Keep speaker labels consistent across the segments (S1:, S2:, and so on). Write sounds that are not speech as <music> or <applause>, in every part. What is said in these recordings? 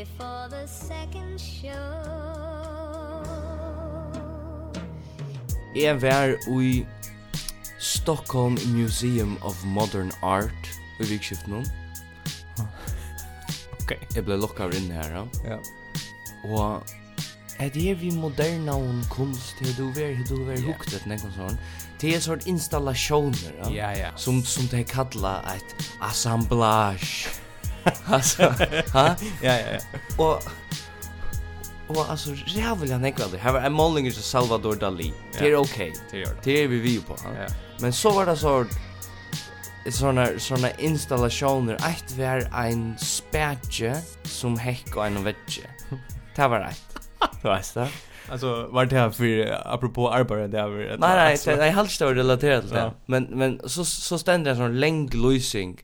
S1: before the second show
S2: Jeg var i Stockholm Museum of Modern Art i vikskiften nå.
S3: Ok.
S2: Jeg ble lokka inn her, ja.
S3: Ja.
S2: Og er det vi moderna om kunst, det du ver, det du ver hukt et nekon sånn, det er sånn installasjoner, ja,
S3: ja.
S2: som, som det kallar et assemblage alltså, ha?
S3: Ja, ja, ja.
S2: Och Och alltså jävla nekvalder. Her var en målning som Salvador Dali. Det
S3: är
S2: okej.
S3: Det gör det.
S2: Det vi vi på. Ja. Men så var det så såna såna installationer ett var en spärge som häck och en vetche. Det var rätt. <laughs> Du vet det.
S3: Alltså var det här för apropå arbete det var
S2: Nej nej, det är helt relaterat till det. Men men så så ständer en sån länk losing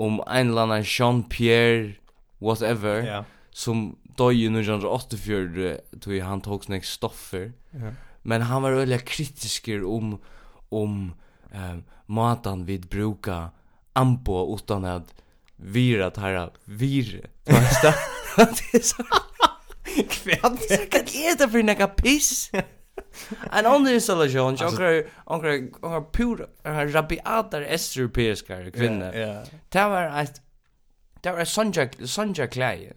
S2: om en eller annan Jean-Pierre whatever
S3: ja.
S2: som døg i 1984 tog han tog sånne stoffer.
S3: Ja.
S2: men han var veldig kritisk om om um, matan vid bruka ampo utan att vira tara vir fasta det är så
S3: kvärt
S2: kan inte för några piss? <laughs> <laughs> En annan installation, jag har onkar onkar pur rabiatar estropeiska kvinnor. Det var ett det var sonja sonja sanja
S3: klei.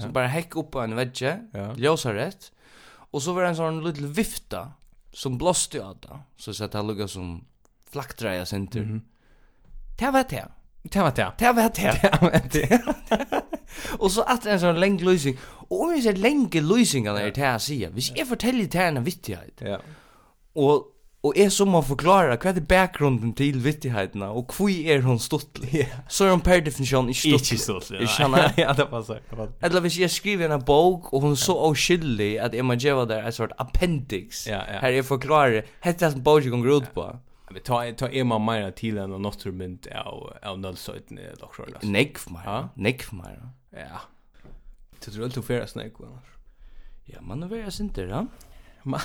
S2: Som bara häck upp på en
S3: vägge,
S2: ljósa rätt. Och så var det en sån liten vifta som blåste åt det. Så så att det lukade som flaktdraja center. Det var det.
S3: Det var det.
S2: Det var det.
S3: Det <laughs> var det. <laughs> <laughs>
S2: Och så att en sån lång lösning. Och om vi ser länge lösningarna är det här säger. Vi ska fortälja det här en vittighet.
S3: Ja.
S2: Och Og er som man forklarer hva er bakgrunden til vittigheterna, og hvor er hun stuttlig? Yeah. Så er hun per definisjon
S3: ikke
S2: stuttlig.
S3: Ikke
S2: stuttlig, nei. <laughs>
S3: Ja, det var passer.
S2: Eller hvis jeg skriver en bok, og hun er så avskyldig at jeg må gjøre der en sort appendix,
S3: ja, ja.
S2: her jeg forklarer, hette jeg som bogen gonger ut på.
S3: Ja. Vi tar ta er man mer til enn naturmynd av, av nødsøytene, doktor.
S2: Nekv
S3: mer,
S2: nekv mer.
S3: Ja. Det tror jag inte färdas när annars.
S2: Ja, man har varit inte det,
S3: Man,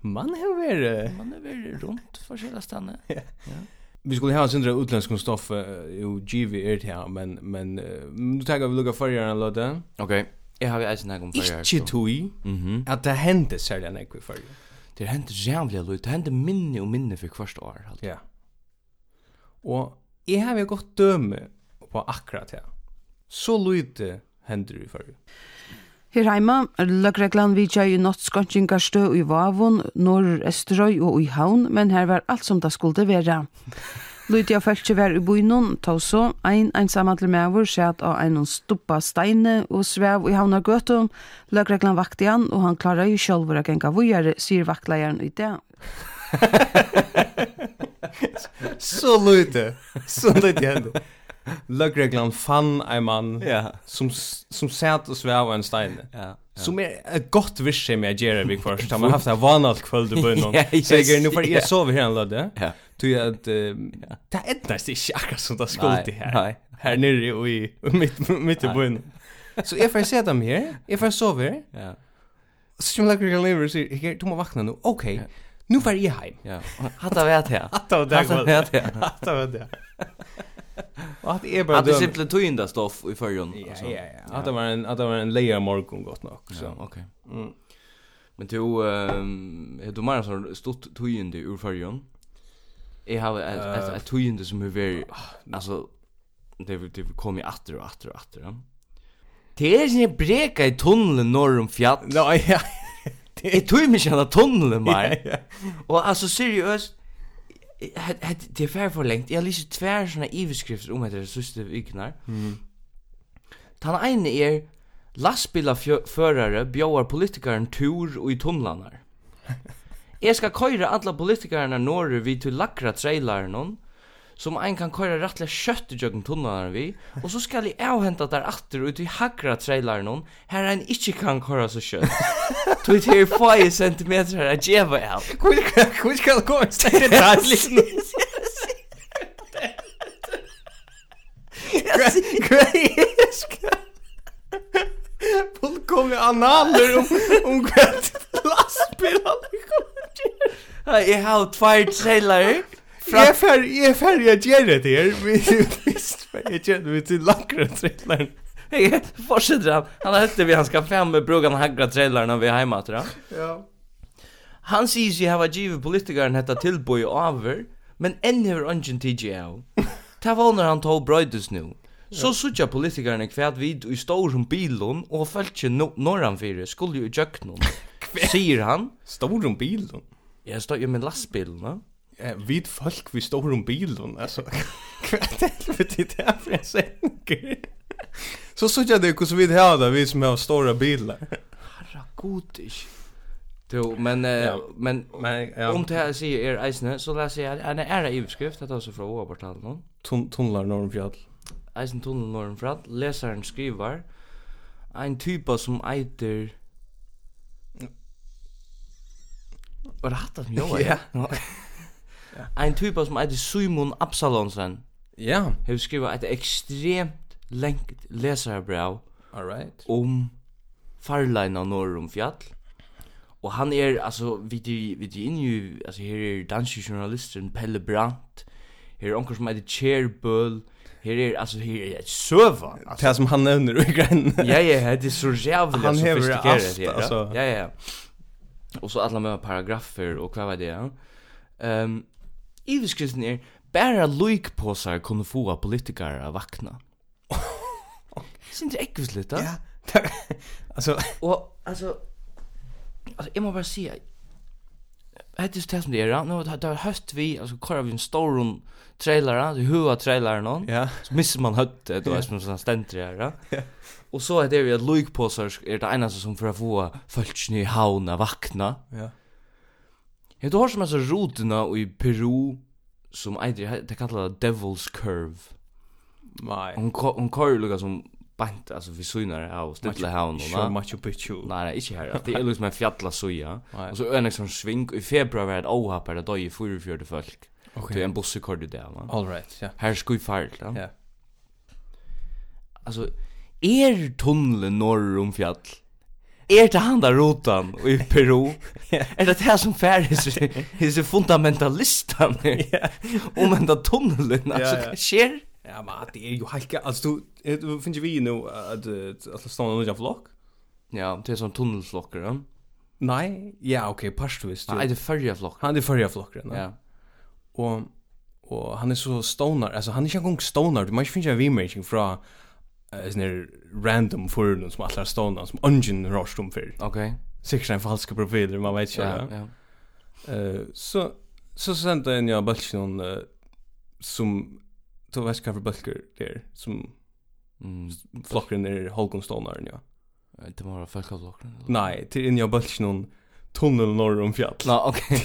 S3: man har varit...
S2: Man har varit runt för hela stannet. <laughs> ja.
S3: Vi skulle ha en sindra utländsk stoff uh, och GV är det här, men, men uh, nu tar vi lukka förra en låda.
S2: Okej. Okay. Jag har ju eisen här om förra.
S3: Ikke tui at det hände särlig en ekvi förra.
S2: Det hände jävliga lukka, det hände minne och minne för kvarst år.
S3: Ja. Og jeg har jo gått døme på akkurat det. Ja så lite hender i förr.
S4: Her heima, løgreglan vidja i nattskontingarstø i Vavon, Norr-Esterøy og i Havn, men her var alt som det skulle være. Lydia fæltje var i bøynun, ta så, ein einsamadler meavur sæt av ein stuppa steine og svev i havna gøtum. Løgreglan vakti han, og han klarar jo sjálfur a genga vujare, sier vaktleieren i det. <laughs>
S3: så lute, så lute hende. Lögreglan fann en man
S2: yeah.
S3: som som satt och sväv en stein.
S2: Ja. Yeah. Ja.
S3: Som är ett gott visse med Jerry Big Force. Han har haft en vanalt kväll på
S2: någon. Så
S3: jag nu för jag sover här en lödde.
S2: Ja.
S3: Tog jag att det är nästan inte akkurat som det skulle till här.
S2: Nej.
S3: Här nere och i mitt mitt i byn. Så jag får se dem här. Jag får sova här.
S2: Ja.
S3: Så som lägger jag lever så här du må vakna nu. Okej. Nu får jag hem.
S2: Ja. Hatta vet jag.
S3: Hatta
S2: vet jag.
S3: Hatta vet <laughs> jag. Att det är bara
S2: Att det simpelt tog stoff i förrån alltså.
S3: Ja, ja, ja. Att det var en att det var en layer morgon gott nog
S2: så.
S3: Ja,
S2: okej.
S3: Mm.
S2: Men du ehm um, du menar så stort tog in det ur förrån. Jag har ett ett tog in det som är very alltså det det kommer ju åter och åter och åter. Ja. Det är ju breka i tunneln norr om fjäll.
S3: Nej, ja.
S2: Det tog mig själva tunneln mer. Och alltså seriöst det er færre for lengt. Jeg har lyst til tvær sånne iveskrifter om det sista vikene.
S3: Mm.
S2: Den ene er lastbilaførere bjøver politikeren tur og i tunnlaner. <laughs> Jeg skal køyre alla politikerne norr vi til lakra traileren som ein kan køyra rattla kjøtt i jøkken tunnanar vi, og så skal jeg avhenta der atter ut i hagra trailer noen, her ein ikkje kan køyra så kjøtt. Tui til er 5 centimeter her, jeg djeva av.
S3: Hvor skal det gå? Det er rastlist. Grejiska Fullkomna analer om, om kvart lastbilar
S2: jeg har tvær trailere
S3: Jag fär jag fär jag ger det här. Vi visst jag ger det till lackra trailern.
S2: Hej, fortsätter han. Han hette vi han ska fem med brugan hagra trailern vi hemma tror jag.
S3: Ja.
S2: Han säger sig hava givet politikern hetta tilboi over, men enn hever ungen TGL. Ta vånar han tog brøydes nu. Så suttja politikerne kvært vid i storum bilon og fölkje no norranfyrir skulle jo i jöknum. Sier <laughs> han.
S3: Storum bilon?
S2: Ja, stod jo med lastbilen, va?
S3: Ja, vid folk vi står om bilen, alltså. Kvart <laughs> för det där för en sänker. Så såg jag det hur så vid här där vi som har stora bilar.
S2: Herregodish. Jo, men eh,
S3: ja,
S2: men,
S3: men ja.
S2: om det här sier er eisne så läser jeg en ära det er også fra Obertal nå.
S3: Tun tunnlar norr Fjall.
S2: Eisen tunnel norr fjäll. Läsaren skriver en typa som eiter Var det hatt hattat mjög?
S3: Ja. <laughs> <laughs>
S2: En typ som heter Simon Absalonsen.
S3: Ja.
S2: Har skrivit et ekstremt lengt läsarbrev.
S3: All right.
S2: Om farleina norr om fjall. Og han er, altså, vi vi in ju altså, her er danske journalisten Pelle Brandt. Her er onker som heter Cherbøl. Her er, altså, her er et søva. Altså.
S3: Det som han nevner i grein.
S2: ja, ja, det er så jævlig
S3: Han hever alt,
S2: her,
S3: altså.
S2: Ja, ja, ja. Og så alle med paragrafer og hva var det, ja. Um, Iviskrisen er, bara loikposar kunne få politikere av vakna. <laughs> Syns det ekvisligt, litt, da?
S3: Ja. altså...
S2: Og, altså... Alltså jeg må bare si... Hette just det som det er, nu Nå, det höst vi alltså kör vi en stor trailer då hua trailer någon
S3: ja
S2: så missar man hött då är som sån stentri här ja och så är det vi att Luke på så är det ena som för att få folk i hauna vakna
S3: ja
S2: Jag har som alltså roterna i Peru som äter det kallas Devil's Curve.
S3: Nej.
S2: Hon hon kör lukar som bant alltså vi synar här och stilla här
S3: nu
S2: va.
S3: Machu Picchu.
S2: Nej, nej, inte här. Det är liksom en fjalla
S3: soja.
S2: Och så en liksom sving i februari ett ohapp det då i förfjörde folk. Okay. Det är en buss kör det där va.
S3: All right, ja.
S2: Här ska vi fart va.
S3: Ja.
S2: Alltså är tunneln norr om fjäll. Er <laughs> <laughs> det han där rotan i Peru? Är det här som färdes his fundamentalistan? Om den där tunneln alltså sker.
S3: Ja, men det är ju helt alltså du finns ju vi nu att att stanna under en flock.
S2: Ja, det är som tunnelflockar, ja.
S3: Nej, ja, okej, parstvis. pastvist.
S2: Nej, det är förra flock.
S3: Han är förra flock,
S2: ja.
S3: Och och han är så stoner, alltså han är ju en gång stoner, du måste finna en vimering från är sånne random forhånden som alla er som ungen rørst för.
S2: Okej.
S3: Ok. Sikkert en falsk profiler, man vet inte.
S2: Ja,
S3: ja.
S2: ja.
S3: Uh, så, så sendte en jag bølge någon uh, som, du vet jag för bulker där som
S2: mm.
S3: flokken er Holgenstånaren, ja.
S2: Det må være folkeflokken?
S3: Nej, till inn jag bølge tunnel norr om fjall.
S2: Ja, okej.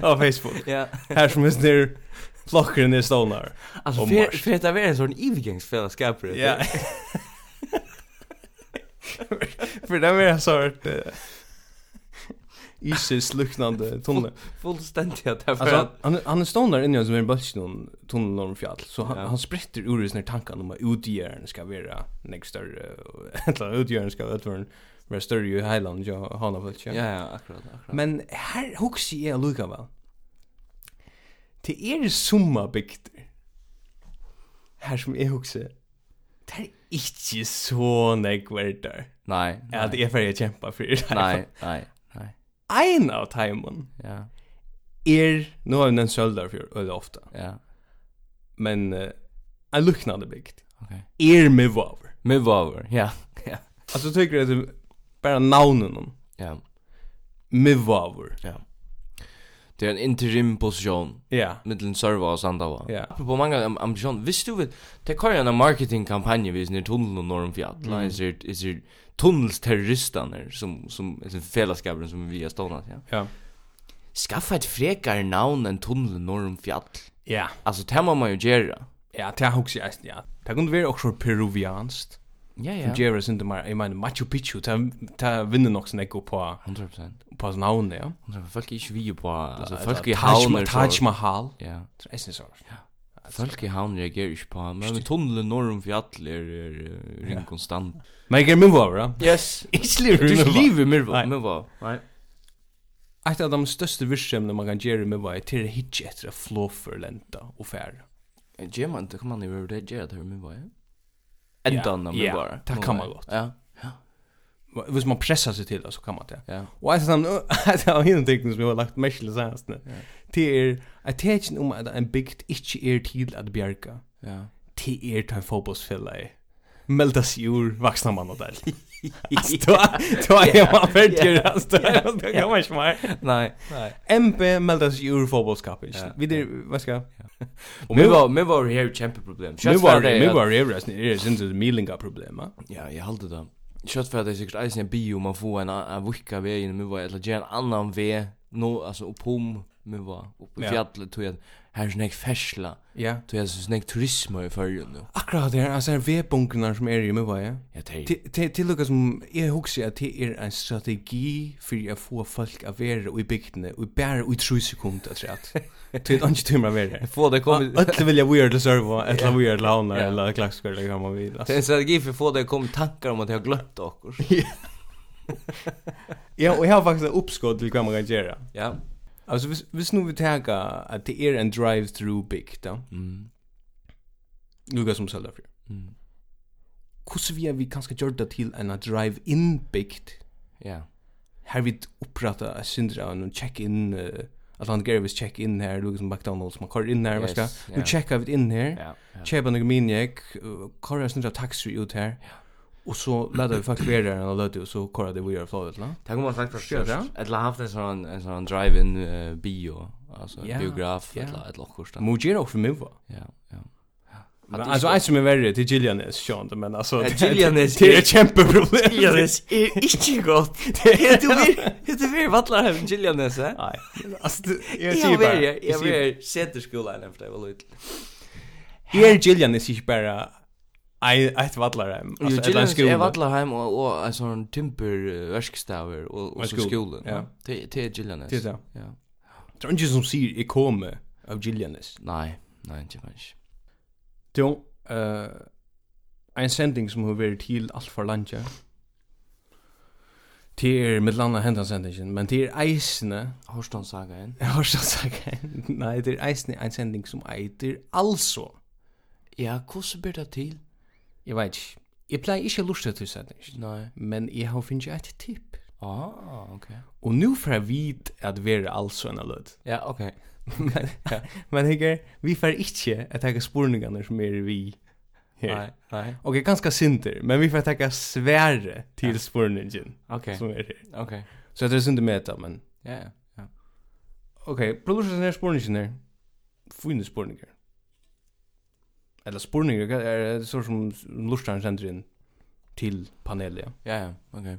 S3: På <laughs> Av Facebook.
S2: Ja.
S3: Här som är sånne Flockren är stoner.
S2: Alltså för för det är en sån övergångsfällskap <laughs> det.
S3: Ja. För det är så att Isis luknande tunnel.
S2: Fullständigt att därför
S3: alltså, han han står där inne som en bulch någon tunnel norr fjäll så han,
S2: ja.
S3: han spritter ur sina tankar om att utgören ska vara nästa större <laughs> eller utgören ska vara vara större i Highland ja han har väl
S2: ja. Ja, akkurat akkurat.
S3: Men här huxar jag lukar väl det er summa bygder. Her som jeg husker, det er ikke så
S2: nekverter.
S3: Nei, nei. At jeg får kjempa for det.
S2: Nei, nei, nei.
S3: Ein av timen
S2: ja.
S3: er, nå har vi nevnt Sølder for øde ofte,
S2: ja.
S3: men uh, en luknande bygd.
S2: Okay.
S3: Er Med
S2: Mivover, ja. ja.
S3: Altså tykker jeg at bara navnen.
S2: Ja.
S3: Med Mivover.
S2: Ja det är en interim position.
S3: Ja. Yeah.
S2: Mellan server och sandava.
S3: Ja. Yeah.
S2: På många ambition, visst du vet, det kan ju en marketing kampanj vis när tunneln och norm fjäll.
S3: Mm.
S2: Är det är det tunnelsterroristerna som som är en fällaskapen som vi har stånat, ja.
S3: Ja.
S2: Skaffa ett frekare namn än tunneln norm fjäll.
S3: Ja.
S2: Alltså det må man ju göra.
S3: Ja, det har också ja. Det kunde vara också peruvianskt.
S2: Ja,
S3: ja. Som sind det synder mer, Machu Picchu, ta vinner nok sånn ekko på
S2: 100%.
S3: På sånn navn, ja. 100%.
S2: Folk er ikke vi på,
S3: altså
S2: folk i havner.
S3: Taj Mahal.
S2: Ja.
S3: Det er sånn sånn. Ja.
S2: Folk i havn reagerer ikke på, men vi Tunnel norr om fjall er ring konstant.
S3: Men jeg war, ja?
S2: Yes.
S3: Ikke livet
S2: mye over. Du
S3: ikke
S2: livet mye over. Nei.
S3: Ett av de största virksemne man kan gjøre med var til å hitje etter å lenta og fære.
S2: Gjør man det, kan man jo gjøre det, gjør det med? ändan
S3: om
S2: det bara.
S3: Det kan man gott.
S2: Ja. Ja.
S3: Hvis man pressar sig till det så kan man det.
S2: Ja.
S3: Och alltså han <laughs> alltså han hinner tycka som jag har lagt mig till senast nu. Det är attention om att en bigt inte är till att bjärka.
S2: Ja.
S3: Det är ta fotbollsfälla. Meldas ur vaxna man och där. <laughs> Alltså då är man färdig alltså då kan man inte mer.
S2: Nej.
S3: MP meldas i ur
S2: fotbollskapen.
S3: Vi det vad ska. <laughs>
S2: Och vi var nu var här kämpe problem.
S3: Nu var nu var det resten är det inte det melinga problem.
S2: Ja, jag hade det. Kött för att det är säkert eisen bio man får en en vicka vägen. in var eller en annan väg. Nå, alltså upp om. nu var uppe i fjället tror jag här är snäck färsla.
S3: Ja.
S2: Du är snäck turism i förrjun nu.
S3: Akkurat det här, alltså här V-bunkerna som är i mig var ja.
S2: Ja, det
S3: är. Till lukka som, jag huxar att det är en strategi för att få folk att vara i bygden och bara i tru sekund att säga att. <laughs> Det är inte timmar att vara.
S2: Få det kommer...
S3: Ötla vilja weird att serva, ötla weird
S2: launar
S3: eller klackskar eller vad man vill.
S2: Det är en strategi för att få det kommer tankar om att jag har glömt åkors. <laughs>
S3: Ja. Ja, och jag har faktiskt uppskott till vad man kan göra.
S2: Ja.
S3: Alltså vis vis nu vi tänka att det är en drive through big då.
S2: Mm.
S3: Lucas som säljer för.
S2: Mm.
S3: Hur vi vi kanske gör det till en drive in big.
S2: Ja.
S3: Här vi upprätta en syndra och check in uh, att han gör vis check in här som McDonald's man kör in här vad ska. Nu checkar vi in här.
S2: Ja.
S3: Checkar några minjek, kör en syndra taxi ut här. Ja Och så laddar vi faktiskt vidare den och laddar och så korrar det vi gör flowet
S2: va. kommer om
S3: man
S2: sagt
S3: förstås.
S2: Eller haft en sån en sån drive-in uh, bio alltså
S3: yeah,
S2: biograf
S3: yeah.
S2: eller ett lockkost.
S3: Mojero också mig va.
S2: Ja, ja.
S3: Men alltså
S2: är
S3: som är värre till Gillian är skönt men alltså Gillian
S2: är
S3: det är ett jätteproblem.
S2: Gillian är inte gott. Det är <laughs> du vill du vill vattla hem Gillian är så.
S3: Nej. Alltså jag ser bara jag
S2: vill sätter skolan efter vad lite.
S3: Här Gillian är sig bara Ei ett vallarheim.
S2: Jo,
S3: Gillens
S2: är vallarheim och, och en sån timperverkstaver och,
S3: och
S2: så skolan.
S3: Ja.
S2: Det är Gillianes.
S3: Det är det.
S2: Ja.
S3: Det är inte som säger i kommer av Gillianes.
S2: Nej, nej inte människa.
S3: Jo, eh en sending som har varit till allt för länge. Det är med landa hända sendingen, men det er eisne.
S2: Horstan saga en. <laughs>
S3: Horstan saga en. Nej, det är eisne en sending som eiter alltså.
S2: Ja, hur blir det till?
S3: Jeg vet ikke. Jeg pleier ikke å lusta til sending.
S2: Nei.
S3: Men jeg har finnet et tipp.
S2: Ah, ok.
S3: Og nu får jeg vite at vi er altså en lød.
S2: Ja, ok. <laughs>
S3: men jeg vi får ikke at jeg har spurningene som er vi her.
S2: Nei, nei.
S3: Ok, ganske synder, men vi får takka svære til ja. spurningen
S2: okay.
S3: som er her.
S2: Ok.
S3: Så det er synder med det, men...
S2: Ja, ja.
S3: Ok, produsenten er spurningen her. Fyne spurninger eller spurningar är det så som lustan sender in till panelet. Ja,
S2: ja, okej.
S5: Okay.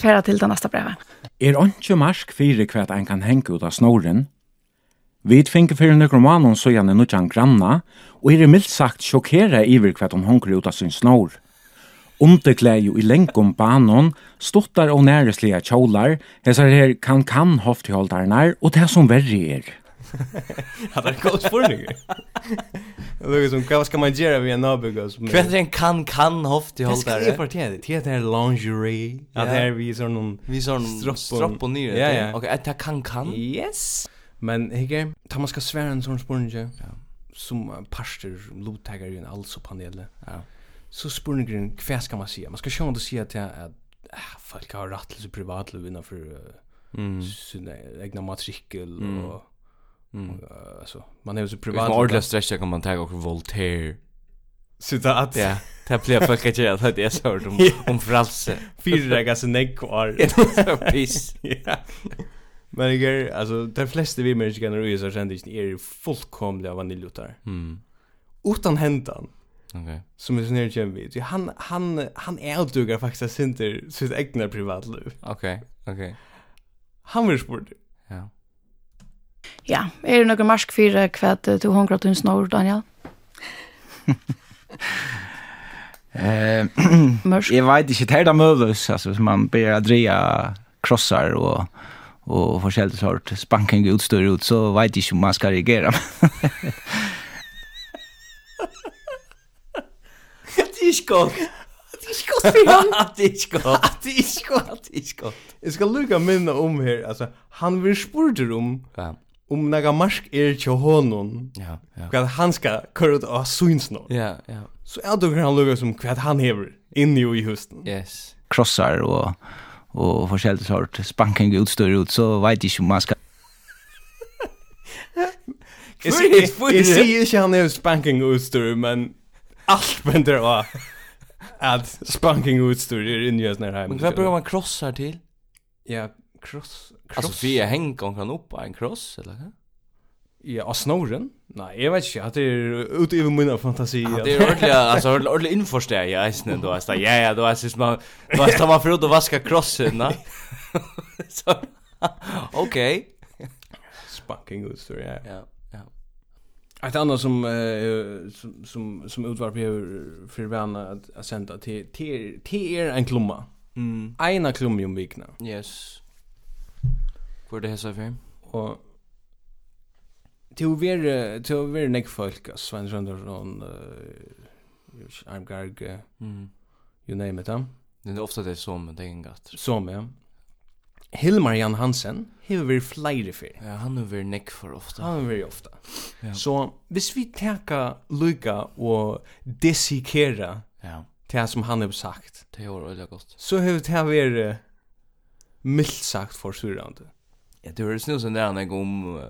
S5: Färra till det nästa brevet.
S6: Er inte marsk fyrir kvärt en kan hänga ut av snoren? Vi finner fyrir nøkron manon gjerne nødjan granna, og er mildt sagt sjokkere iver hva hun hunker ut av sin snor. Underklæg jo i lengkom banon, stuttar og næreslige kjolar, hesar her kan-kan hoftiholdarnar, og det som verre er.
S3: Hade det gått för dig? Lucas, som vad ska man göra vid en nabugga? Kvätt
S2: en kan kan hoft
S3: i håll där.
S2: Det
S3: är för det. Det är lingerie.
S2: Ja,
S3: det är vi sån någon
S2: vi sån
S3: stropp och
S2: ner.
S3: Ja, ja.
S2: Okej, att kan kan.
S3: Yes. Men hege, ta man ska svära en sån spurninge.
S2: Ja.
S3: Som pastor lottagare i en alltså panelet.
S2: Ja.
S3: Så spurningen, kvätt ska man säga. Man ska sjön då säga att att folk har rätt till privatliv innanför
S2: mm.
S3: sina egna
S2: matrikel
S3: och
S2: Mm.
S3: Alltså man är ju så
S2: privat. Man ordla stretcha kan man ta och Voltaire.
S3: Citat.
S2: Ja, det blir för kanske att det är så om <laughs> om fralse.
S3: Fyra dagar sen neck kvar.
S2: Så piss. <laughs>
S3: Ja. Men jag alltså de flesta vi människor kan ju så kände är fullkomliga vaniljotar.
S2: Mm.
S3: Utan händan.
S2: Okej.
S3: Som är snär jag vet. Han han han är faktiskt inte sitt egna privatliv.
S2: Okej, okej.
S3: Han vill sport.
S2: Ja,
S5: er det noen marsk for hva du hungra til snor, Daniel? <laughs>
S7: Eh, jeg vet ikke, det er da møves, altså, man ber Adria krossar og og forskjellig sort spanking utstyr ut, så vet jeg ikke om man skal reagere. <laughs> <laughs>
S2: det er ikke godt. Det er ikke godt for han. Det er ikke godt. Det er ikke godt. Det er ikke godt.
S3: Jeg skal lukka minne om her, altså, han vil spurte om om några marsk är till honom.
S2: Ja, ja.
S3: Vad han ska köra ut av syns nå.
S2: Ja, ja.
S3: Så är det han luggar som vad han hever in i husten.
S2: Yes.
S7: Crossar och och forskjellig sort spanking utstyr ut så vet jag inte om man ska
S3: Jag
S2: Jeg
S3: sier ikke han är spanking utstyr, men allt vänder av Att spanking utstyr er i oss nær heim.
S2: Men vad bruker man krossar till?
S3: Ja, Cross. cross.
S2: Alltså vi är hänga kan upp en cross eller hur?
S3: Ja, av snoren? Nej, jag vet inte. Att det är ute i mina fantasi.
S2: Ja, det är ordentligt, alltså ordentligt införstär jag i snön då. Ja, ja, då är det man, då är man förut och vaska crossen, <laughs> Så, okej.
S3: Spanking good ja.
S2: Ja, ja.
S3: Ett annat som, eh, som, som, som utvarp behöver för vana att, att sända till, till, till er en klumma.
S2: Mm.
S3: Ena klumma om vikna.
S2: Yes. Hvor det hesa fer?
S3: Og til å være til å være nek folk, Svein Søndersson, uh, Arm Garg,
S2: mm.
S3: you name it, ja.
S2: Det er ofta det som det er engatt.
S3: Som, ja. Hilmar Jan Hansen hever vi flere för.
S2: Ja, han har vært nekk for ofta.
S3: Han har vært ofta.
S2: Ja.
S3: Så hvis vi teka lukka og desikera
S2: ja.
S3: til som han har sagt.
S2: Det gjør veldig godt.
S3: Så hever det vært mildt sagt for
S2: surrande. Jag tror det snusar där när om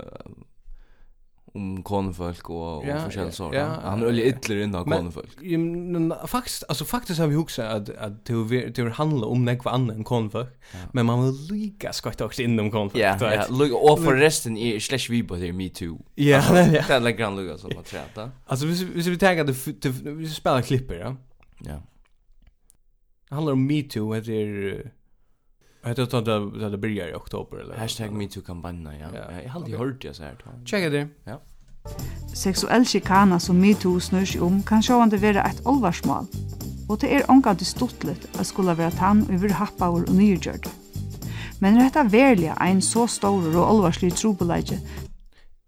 S2: om konfolk och och
S3: ja,
S2: forskjellige saker.
S3: Ja,
S2: han är lite illa innan konfolk.
S3: Men faktiskt alltså faktiskt har vi också att att det det handlar om nekva annat än konfolk, ja. men man vill lika skott också inom konfolk.
S2: Ja, ja. Look och för resten är slash vi på det me too.
S3: Ja, <laughs> ja.
S2: Det är lika han lugga som att träta.
S3: Alltså vi vi tänker att vi spelar klipper, ja.
S2: Ja.
S3: Det handlar om me too, det är Jag tror att det hade börjar i oktober eller.
S2: Hashtag me too kampanjen ja.
S3: ja.
S2: Jag har aldrig hört det så här.
S3: Checka det.
S4: Ja. Sexuell chikana som MeToo snur sig om kan sjående være et olvarsmål. Og det er omgant stuttlet at skulle være tann og være happavur og nyrgjørt. Men er dette verlig en så stor og olvarslig trobeleidje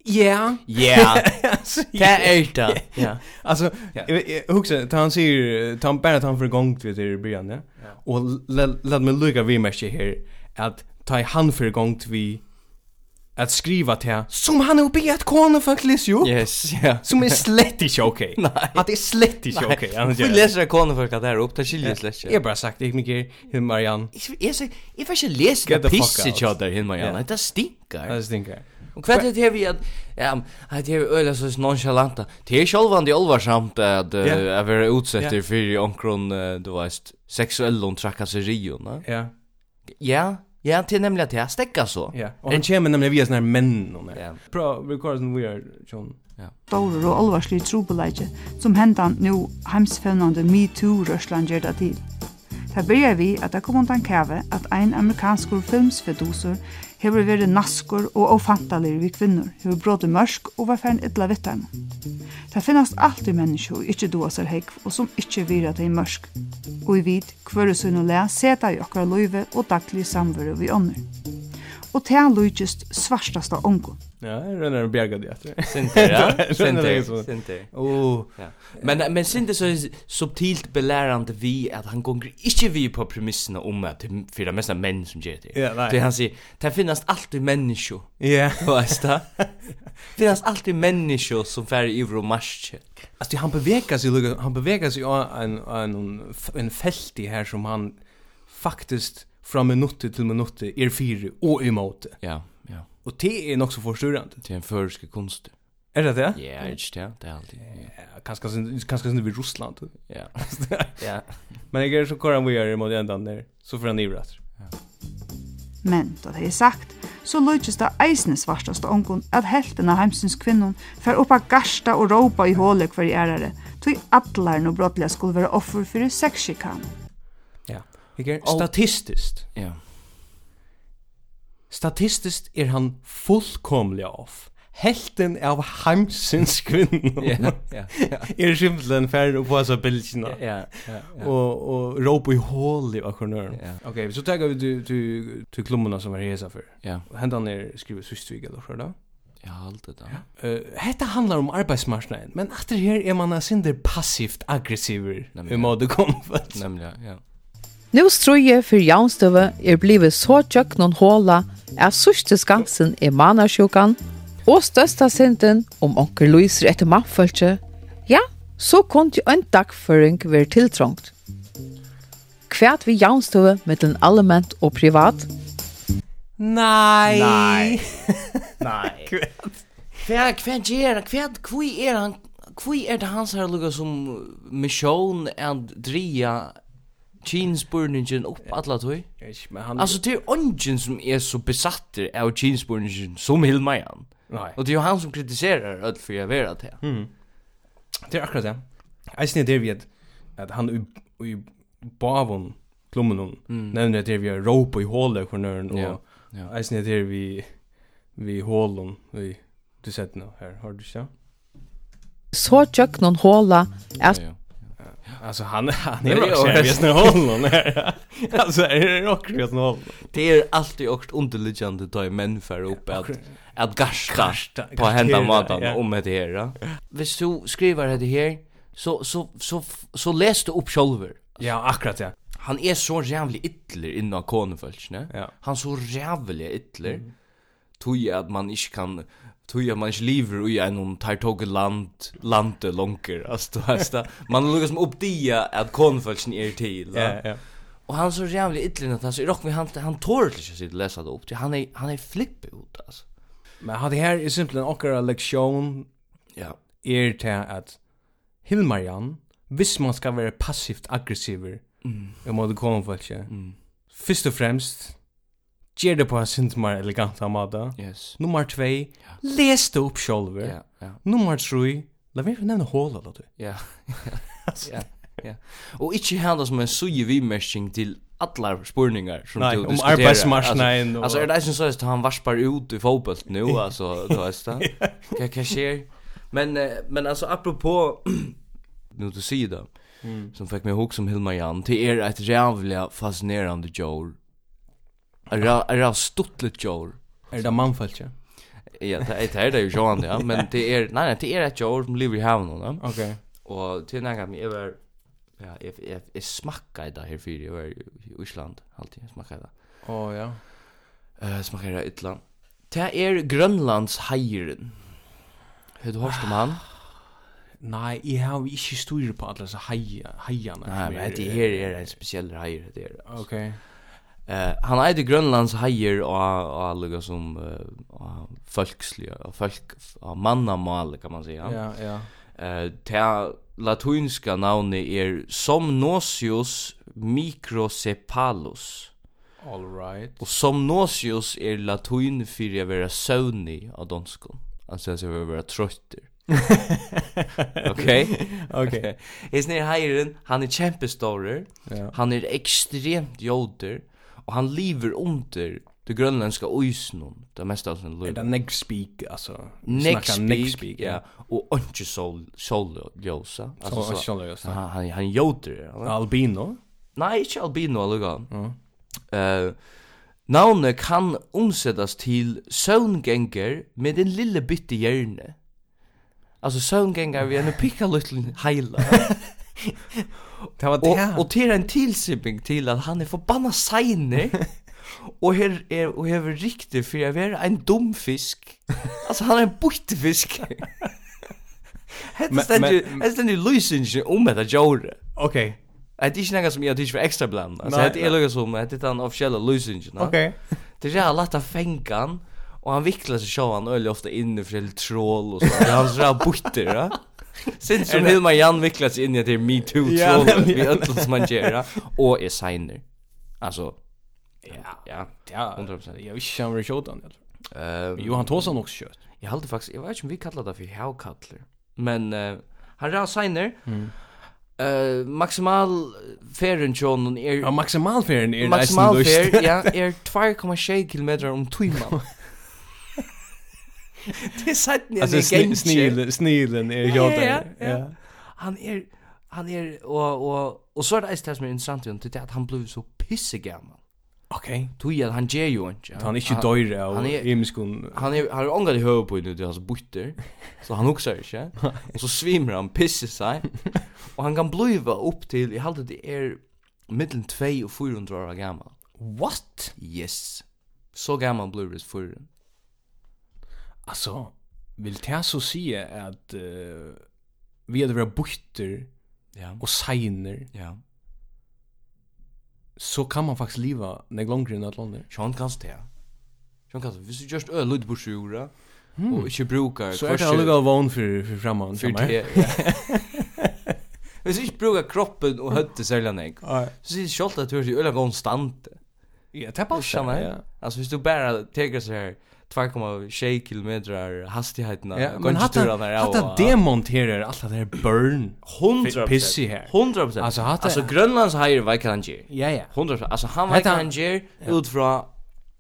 S3: Ja.
S2: Ja. <laughs> Det är det. Ja.
S3: Alltså huxar han säger han bara han för gång till det i början ja. Och låt mig lucka vi match här att ta han för gång till vi att skriva till som han har bett kon för kliss ju.
S2: Yes, ja.
S3: Som är slett inte okej. <laughs>
S2: Nej.
S3: Att det är slett inte okej.
S2: Vi läser kon för att där upp det skiljer slett.
S3: Jag bara sagt det mycket hur Marianne.
S2: Jag jag jag försöker läsa det
S3: pisset
S2: jag där hur
S3: Marianne.
S2: Det stinkar.
S3: Det stinker.
S2: Och kvätt det här vi att ja, det är öle så nonchalanta. Det är självande allvarsamt att jag vara utsatt för onkron du vet sexuella trakasserier, va?
S3: Ja.
S2: Ja. Ja, det är nämligen att jag stäcker så.
S3: Ja, och han kommer nämligen via såna här män.
S2: Ja.
S3: Bra, vi kallar det we are, John.
S4: Ja. Og alvarslige trobeleidje som hendan nu heimsfevnande MeToo-rørslan gjør det til. Det begynner vi at det kom undan kave at ein amerikanskur filmsfedosor hever vært naskur og ofantalir við kvinnor, hever brått mørk og var færen illa vitt Det finnast alltid mennesker og ikkje doa seg heikv og som ikkje vira þeim mørk. Og i vid, hverju sunn og le, seta i okkar løyve og daglig samveru vi ånder og til lykist svartast av ongen.
S3: Ja, jeg rønner en bjerga det etter.
S2: Sinter, ja. Sinter, sinter.
S3: Oh.
S2: Ja. Men, men Sinter så er subtilt belärande vi at han gonger ikke vi på premissene om at det er det meste menn som gjør det.
S3: Ja, nei.
S2: Det han sier, det finnes alltid människor.
S3: Ja. <laughs>
S2: Veist det? Det finnes alltid människor som færre i vår marsje.
S3: Altså, han beveger seg, han beveger seg av en, en, en felti her som han faktisk fra minutt til minutt er fire og emot.
S2: Ja, ja.
S3: Og det er nok så forstyrrende.
S2: Det er en føreske kunst.
S3: Er det det?
S2: Ja, ikke det, det er alltid.
S3: Ja, kanskje sånn i Russland.
S2: Ja. ja.
S3: Men jeg er så kvar han vi gjør i måte enda ned, så får han i etter. Ja.
S4: Men, da det er sagt, så løytjes det eisne svartast ångon at helten av heimsins kvinnon fer oppa garsta og råpa i hålet hver i ærare, tog atlar no brottlega skulle være offer fyrir
S3: sexsjikan. Ikke? Statistiskt.
S2: Ja.
S3: Statistiskt er han fullkomlig off. Helten av heimsins kvinnor.
S2: Ja, ja. <laughs>
S3: Er simpelthen færre på så bildene.
S2: Ja, ja.
S3: Och och rop i hål i
S2: Ja.
S3: Okej, så tar vi til till till som er resa för.
S2: Ja.
S3: Händan er skrivet systvig eller så da?
S2: Ja, allt det där.
S3: Eh, hetta handlar om arbetsmarknaden, men efter her är man en passivt aggressiv. Hur
S2: mode
S3: kom för.
S2: Nämligen, ja.
S8: Nå strøye for jaunstøve er blivet så tjøk noen håla er sørste skansen i manasjokan og største synden om onker Louise etter mannfølse, ja, så kunne jo en dagføring være tiltrångt. Kvært vi jaunstøve mellom allment og privat?
S3: Nei.
S2: Nei. <laughs> Nei. Kvært. Kvært, kvært gjør, kvært, kvært er han, kvært er det hans her lukka som misjon and dria Jeansburningen upp alla
S3: tog.
S2: Alltså det är ungen som är så besatt av Jeansburningen som Hilmajan.
S3: Nej.
S2: Och det är han som kritiserar öll för jag vet det.
S3: Mm. Det är akkurat det. Jag syns det vi att, att han i bavon klummen hon
S2: mm.
S3: nämner det vi rope ropa i hålet för och
S2: ja. Ja.
S3: jag syns det vi vi hålen vi du sett nu här har du så?
S8: Så tjock någon håla
S2: är
S3: Alltså han han är också vet nu honom här. <laughs> Alltså är det också vet nu honom.
S2: Det är alltid också underliggande då män för upp att att
S3: gasta
S2: på hända
S3: maten
S2: om det här. Visst du skriver det här så så så så läste upp själver.
S3: Ja, akkurat ja.
S2: Han är så jävligt ytler innan konfolkne.
S3: Ja.
S2: Han så jävligt ytler. Mm. Tog att man inte kan tog jag man inte lever i en tar tog land lande lonker. Alltså hasta man lukas som upp dia att konfölsen är till
S3: ja ja.
S2: Och han så jävla illin att han så rock med han han tål inte så läsa det upp till han är han är flippig ut alltså
S3: men han det här är simpelthen ochra lektion
S2: ja.
S3: Är till att Hilmarian hvis man ska vara passivt aggressiv
S2: mm.
S3: mot konfölsen
S2: mm.
S3: först och främst Gjør det på en sint mer elegant av måte.
S2: Yes.
S3: Nummer 2. Ja. Les det opp selv.
S2: Ja, ja.
S3: Nummer 3. La meg nevne håla, da du.
S2: Ja, <laughs> ja, ja. Og ikke hende som en suje vimerskning til alla spurningar som
S3: Nei,
S2: du diskuterar.
S3: Om arbetsmarknaden.
S2: Alltså, är det som så att han varspar ut i fotboll nu? Alltså, du vet det. Vad kan ske? Men, men alltså, apropå <clears throat> nu du säger det,
S3: mm.
S2: som fick mig ihåg som Hilma Jan, det är ett jävla fascinerande jour är det stuttligt jord.
S3: Är det manfallt
S2: ja? Ja, det är det ju Johan ja, men det är nej det är ett jord som lever i havnen då.
S3: Okej.
S2: Och till när mig över ja, jag jag jag smackar det här för i Island alltid smackar det.
S3: Åh ja.
S2: Eh smackar det ytland. Det är Grönlands hajren. Hur du hörst om han?
S3: Nei, jeg har ikke styr på alle disse
S2: Nej,
S3: Nei,
S2: men det her er en spesiell heier. Det er,
S3: Ok.
S2: Eh han eide Grönlands hajer och och lugga som uh, folksliga och folk av mannamal kan man säga.
S3: Ja, ja.
S2: Eh ta latinska namnet är Somnosius microcephalus.
S3: All right.
S2: Och Somnosius är latin för att vara sömnig av danskon. Alltså att vara trött. <laughs> Okej.
S3: Okej.
S2: Is <laughs> ni hajren, han är kämpestor.
S3: Ja.
S2: Han är extremt joder och han lever under det grönländska ojsnon det mesta av sin liv.
S3: Det next speak
S2: alltså
S3: next next
S2: speak ja och inte sol alltså
S3: så sol ljusa.
S2: Han han, han joder
S3: albino.
S2: Nej, inte albino alltså.
S3: Mm.
S2: Eh uh, Navnet kan omsättas till sövngänger med en lille bytte hjärne. Alltså sövngänger, vi er en pikka liten heila. <laughs>
S3: Det var det.
S2: Och till en tillsipping till att han är förbannad sejne. <laughs> Och här är och här är riktigt för jag är en dum fisk. Alltså han är en buttefisk. Hetta stendur, hetta stendur Luisinge um at Jore.
S3: Okay.
S2: Det är inte något som jag tycker för extra bland. Alltså det är något som det är den officiella Luisinge.
S3: Okej.
S2: Det är jävla lätt att fänga han. Och han vicklar sig så han öl ofta in i för troll och så. Han så där butter, ja. Sen som vill man Jan viklas in i det me too troll vi öll som man gör och är signer. Alltså
S3: ja,
S2: ja,
S3: ja,
S2: 100%.
S3: Jag vet inte om det skjuter han.
S2: Eh,
S3: Johan Thorsson också kött.
S2: Jag hade faktiskt jag vet inte om vi kallar det för howkattler. Men uh, han är signer.
S3: Mm.
S2: Uh, maximal feren John är
S3: Ja, maximal feren
S2: er
S3: maximal
S2: fer ja är 2,6 km om timmen. <laughs> Det är sant när
S3: jag gänge. Snil, snilen är
S2: jag
S3: där.
S2: Ja. Han är han är och och och så är det istället som är intressant ju det att han blev så pissegammal.
S3: Okej.
S2: Okay. Tog han ger ju inte.
S3: Han är inte döjre
S2: och
S3: imiskon.
S2: Han är har ångat i huvudet på nu det alltså butter. Så han också inte. Och så svimmer han pissar sig. <laughs> Och han kan bliva upp till i halvt det är mellan 2 och 400 år gammal.
S3: What?
S2: Yes. Så gammal blir det för
S3: Alltså vill det så säga att uh, vi hade varit bukter
S2: ja.
S3: och signer.
S2: Ja.
S3: Så kan man faktiskt leva när långt än att London.
S2: Sean kan det. Sean kan det. du just öl lite på sjura. Och inte brukar
S3: Så är det alla van för för framman
S2: för det. Hvis du inte bruka kroppen och hötte sälja nek. Så det är att du är öl konstant.
S3: Ja, det passar Ja.
S2: Alltså, hvis du bara teker så här 2,6 km hastigheten
S3: ja, men hatta demonterar alla det här burn.
S2: 100
S3: pissi här.
S2: 100
S3: alltså hatta
S2: alltså Grönlands hajer vad kan ge?
S3: Ja ja.
S2: 100 alltså han vad kan ge ut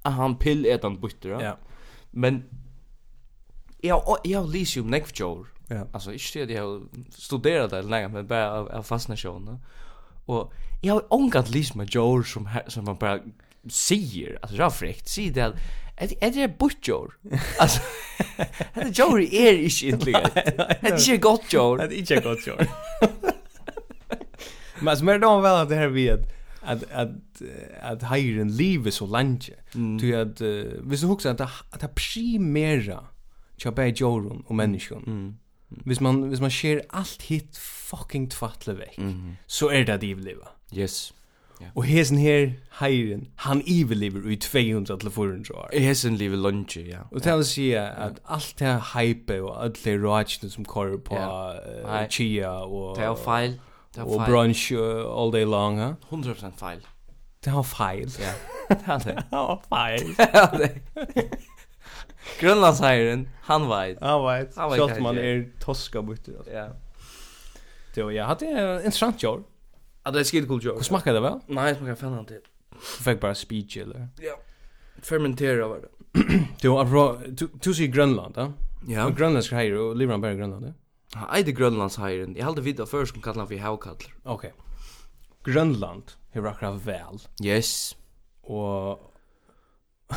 S2: att han pill är butter
S3: ja.
S2: Men ja lyser ju neck jour
S3: ja.
S2: Alltså ich ser det jag studerar det länge men bara av fastna och jag har ångat lysium jour som som man bara säger alltså jag fräckt säger det att är det butcher alltså det Jory är inte intelligent. <laughs> Det är inte gott Jory
S3: det är inte gott Jory men mer är då väl att det här vet att att att hyren lever så länge du att vi så hooks att att primära chapa Jorun och människan
S2: mm.
S3: Hvis man hvis man ser allt hit fucking tvattle veck
S2: mm -hmm.
S3: så är det att leva.
S2: Yes.
S3: Och hesen här Heiren, han överlever i 200 till 400 år.
S2: Hesen lever lunch, ja.
S3: Och det vill säga att allt det här hype och allt det rajten som kör på
S2: uh,
S3: chia och...
S2: Det är fel.
S3: Och brunch uh, all day long, ha?
S2: 100% fel.
S3: Det har fel.
S2: Ja, det har det.
S3: Det har fel.
S2: Det det. Grönlandshajren, han vet. Han vet.
S3: Kjallt man är toska bort.
S2: Ja.
S3: Så jag hade en intressant jobb.
S2: Ja, det är skitcool joke.
S3: Hur smakar det väl?
S2: Nej, det smakar fan inte.
S3: Du fick bara speech eller?
S2: Ja. Fermentera var det. <clears throat>
S3: Du har bra du du ser Grönland, va?
S2: Ja.
S3: Och grönländsk hajer och lever han bara i Grönland, ja?
S2: Ja, jag är grönlands hajer. Jag hade vidare förr som kallar han för havkall.
S3: Okej. Grönland, hur akkurat väl.
S2: Yes.
S3: Och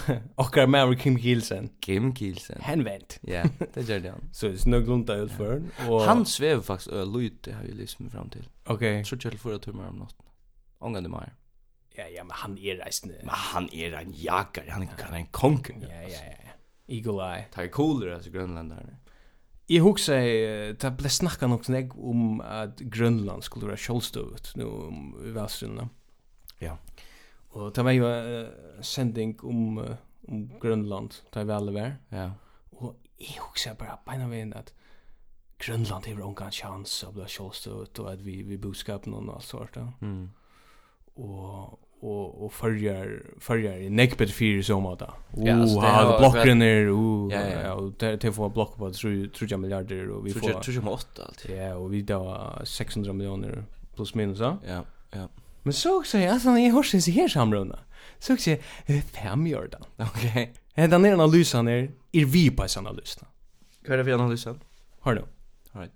S3: <laughs> Okkar med Kim Kielsen.
S2: Kim Kielsen.
S3: Han vant.
S2: Ja, <laughs> det gjør det han.
S3: Så det snøg lunta ut for
S2: han. Og... Han svever faktisk det lyte har vi lyst fram til.
S3: Ok.
S2: Så tror ikke jeg tummer om natten. Ångande mer.
S3: Ja, ja, men han er reisende.
S2: Men han er en jager, han er en konken.
S3: Ja, ja, ja. Eagle Eye.
S2: Det er coolere, altså, grønlanderne.
S3: Jeg husker, det ble snakket nok snakk om at Grønland skulle være kjølstøvet, nå i Velstrønda.
S2: Ja.
S3: Og det var jo uh, sending om uh, om Grønland, det vi alla vær.
S2: Ja.
S3: Og jeg husker bare beina veien at Grønland Grönland har ingen chans att bli självstött og at vi vi boskapen og alt sånt Ja.
S2: Mm.
S3: Og, og, og följer följer i neckbed fyra så mat
S2: då.
S3: Oh,
S2: ha
S3: blocken där. Oh,
S2: ja,
S3: ja,
S2: ja,
S3: og det det får blokk på 3 milliarder og och
S2: vi
S3: får
S2: 3,8 allt.
S3: Ja, og vi da 600 millioner plus minus, ja.
S2: Ja, ja.
S3: Men så också jag alltså jag hörs sig här samrunda. Så också fem gör det.
S2: Okej.
S3: Okay. den ner analysen är er vi på analysen.
S2: Vad är det för analysen?
S3: Har du? All right.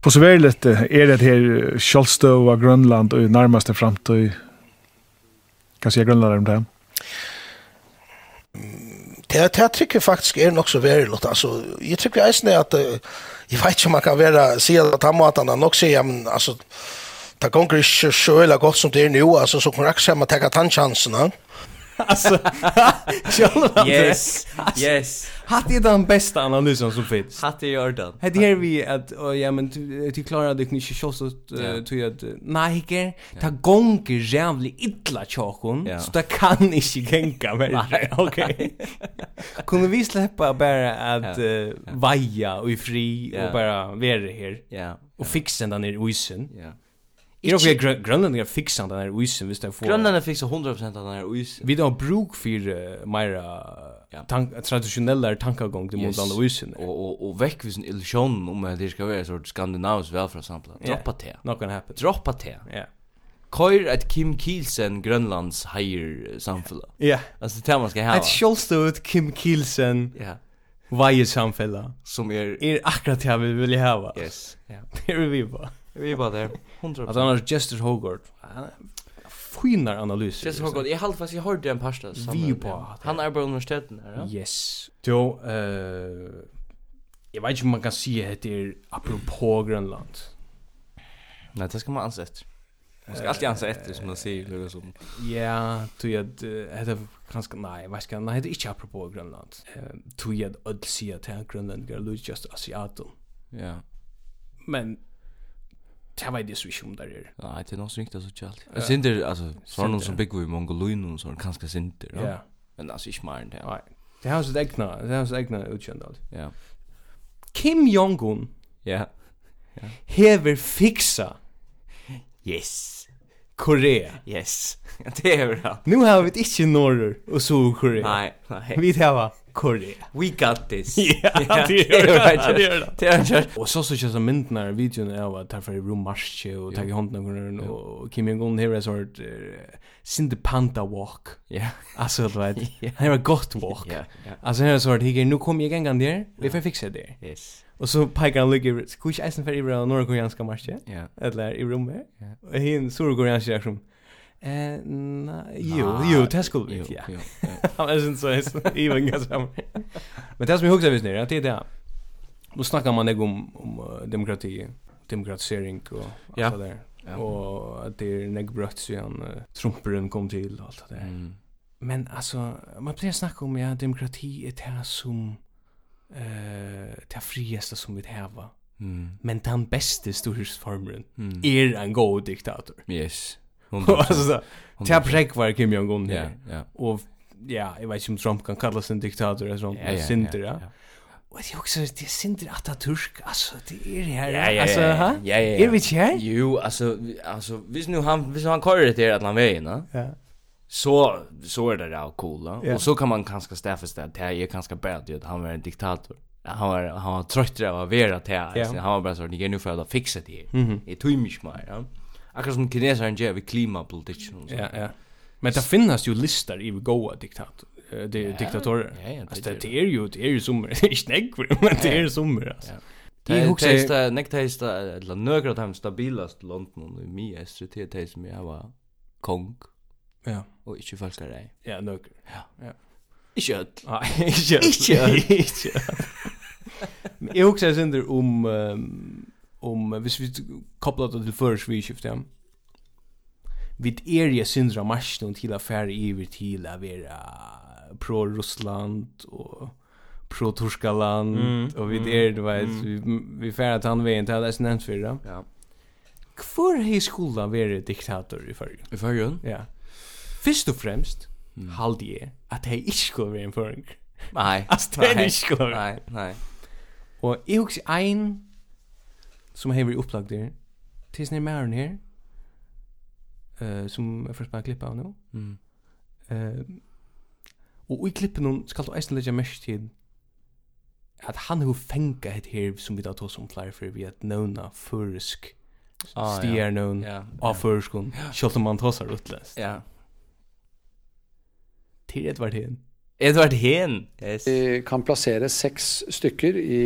S9: På så väl det är det här Scholstö och Grönland och närmaste framtid. Kanske Grönland om det.
S10: Det det tycker faktiskt är nog så väl alltså jag tycker jag är att jag vet inte om man kan vara se att han måste han nog se men alltså det går ikke så eller godt som det er nu, altså, så kan jeg ikke man tenker tannchansene. Ja. <laughs>
S3: alltså <laughs> Jonathan
S2: Yes Yes.
S3: Hatt är den bästa analysen som finns
S2: Hatt är Jordan.
S3: den Hatt vi att oh, ja men du klarar det inte så så tror jag nej ikke, ta gånger jävligt illa
S2: chakon
S3: så det kan inte genka mer. <laughs> Okej kunde vi släppa bara att uh, vaja och i fri och bara vara här
S2: ja.
S3: Och fixa den i isen?
S2: Ja.
S3: Är det okej Grönland den här isen visst det får.
S2: Grönland fixar 100% av den här isen.
S3: Vi då bruk för uh, mera
S2: ja.
S3: tank traditionella tankagång till
S2: yes.
S3: mot isen
S2: och och och väck vid en illusion om det ska vara sort skandinavs
S3: välfärdssample.
S2: Droppa te.
S3: Not gonna happen.
S2: Droppa te.
S3: Ja.
S2: Kör att Kim Kielsen Grönlands higher samfälla.
S3: Ja.
S2: Alltså det man ska ha.
S3: Ett skjolstut Kim Kielsen.
S2: Ja.
S3: varje samfälla
S2: som är
S3: är akkurat det vi vill ha.
S2: Yes. Ja. <laughs>
S3: Det är vi bara.
S2: Vi var där. 100%.
S3: Att han har Jester Hogard. Finar
S2: analys. Jester Hogard, jag har fast jag hörde en pasta
S3: Vi på.
S2: Han är på universiteten här, ja.
S3: Yes. Då eh jag vet inte om man kan se det är apropå Grönland.
S2: Nej, det ska man anse efter. Man ska alltid anse efter som man säger eller som.
S3: Ja, tror jag att det kanske nej, vad ska nej, det är inte apropå Grönland. Tror jag att öll se att Grönland är just asiatum.
S2: Ja.
S3: Men Det var det så ikke om det er.
S2: Nei, det er noe som ikke er så
S3: kjalt.
S2: Jeg synder, altså, så er
S3: noen
S2: som bygger i Mongolien, og sånn, kanskje synder,
S3: ja.
S2: Men altså, ikke mer enn det.
S3: Nei, det har sitt egna, det har sitt egna utkjent alt.
S2: Ja.
S3: Kim Jong-un
S2: ja.
S3: hever fixa
S2: yes
S3: Korea.
S2: Yes. <laughs> det är bra.
S3: Nu har vi inte norr och så Korea.
S2: Nej, nej.
S3: Vi det. Korea.
S2: We got this. <laughs> <laughs>
S3: Ja, det
S2: är
S3: det. Det
S2: är det.
S3: Och så så känns det mynden här videon är att ta för i room Marsche och ta i handen och och Kim Jong Un här är sort sin the panda walk.
S2: Ja.
S3: Alltså det var <laughs> det var gott walk.
S2: Ja.
S3: Alltså här är sort här nu kommer jag igen där. Vi får fixa det.
S2: Yes.
S3: Och så pekar han ligger jag isen för i norra koreanska Marsche.
S2: Ja.
S3: Eller i rummet.
S2: Ja.
S3: Och hin sur koreanska reaktion. Eh, jo, jo, det skulle vi. <laughs> Ja. Han är inte så even ganska. Men det som jag huxar visst nu, det är det. Nu snackar man om om demokrati, demokratisering och allt det där. Och att det är nägg brött sedan Trumperen kom till och allt det där. Men alltså, man blir snacka om ja, demokrati är det som eh det friaste som vi har.
S2: Mm.
S3: Men den bästa storhetsformen
S2: mm.
S3: är en god diktator.
S2: Yes. <laughs>
S3: Alltså
S2: ta
S3: präck var Kim Jong
S2: Un.
S3: Ja,
S2: ja.
S3: Och ja, jag vet inte om Trump kan kallas en diktator eller sånt,
S2: men
S3: Sinter,
S2: ja.
S3: Och jag också det Sinter att det alltså det är det här alltså ha?
S2: Ja, ja.
S3: Är vi här?
S2: Jo, alltså alltså visst nu han visst han kör det där att han vägen, va?
S3: Ja
S2: så så är det där coola
S3: yeah.
S2: och så kan man kanske stäffa stä det jag är kanske bättre att han var en diktator han var han var trött av att vara
S3: här.
S2: yeah. han var bara så ni kan nu för att fixa det Det
S3: mm
S2: -hmm. tog mig mer ja Akkurat som kinesaren gör vi klimapolitik.
S3: Ja, ja. Men det finnas ju listar i goa diktat uh, di
S2: ja,
S3: diktatorer.
S2: Ja, ja, det,
S3: alltså, det
S2: det,
S3: är ju det är ju som inte nägg men det är sommer. alltså. Det
S2: huxar det näktesta eller några av de stabilast London i mi är så det det som jag var kong.
S3: Ja.
S2: Och inte falska dig.
S3: Ja, några.
S2: Ja.
S3: Ja.
S2: Ikke öll.
S3: Nei, <laughs> ikke.
S2: Ikke
S3: öll. Ikke öll. <laughs> Jeg husker jeg synder om um, om hvis vi kopplar det til først vi skift ja. Vi er ja syndra marsjon til affære i vi til å være pro Russland og pro Torskaland
S2: mm,
S3: og
S2: vi
S3: er det vet
S2: mm.
S3: vi, vi færa han veien til det er nevnt for det.
S2: Ja.
S3: Hvor hei skola være diktator i fyrgen?
S2: I fyrgen?
S3: Ja. Fyrst og fremst
S2: mm.
S3: halde jeg at jeg ikke skulle være en fyrgen.
S2: Nei.
S3: Altså det er ikke skulle være.
S2: Nei, nei.
S3: Og jeg husker ein som har vært opplagt der. Til sin mer her, uh, som jeg først bare klippet av nå.
S2: Mm.
S3: Uh, og i klippen noen skal du eisen legge mest til at han har fengt et her som vi da tog som flere for vi at nøvna førsk
S2: ah,
S3: stier nøvn
S2: ja.
S3: av førskon, selv om man tog seg utlest.
S2: Ja.
S3: Til et hvert henne.
S2: Edvard Hen. Yes.
S11: Vi kan plassere seks stykker i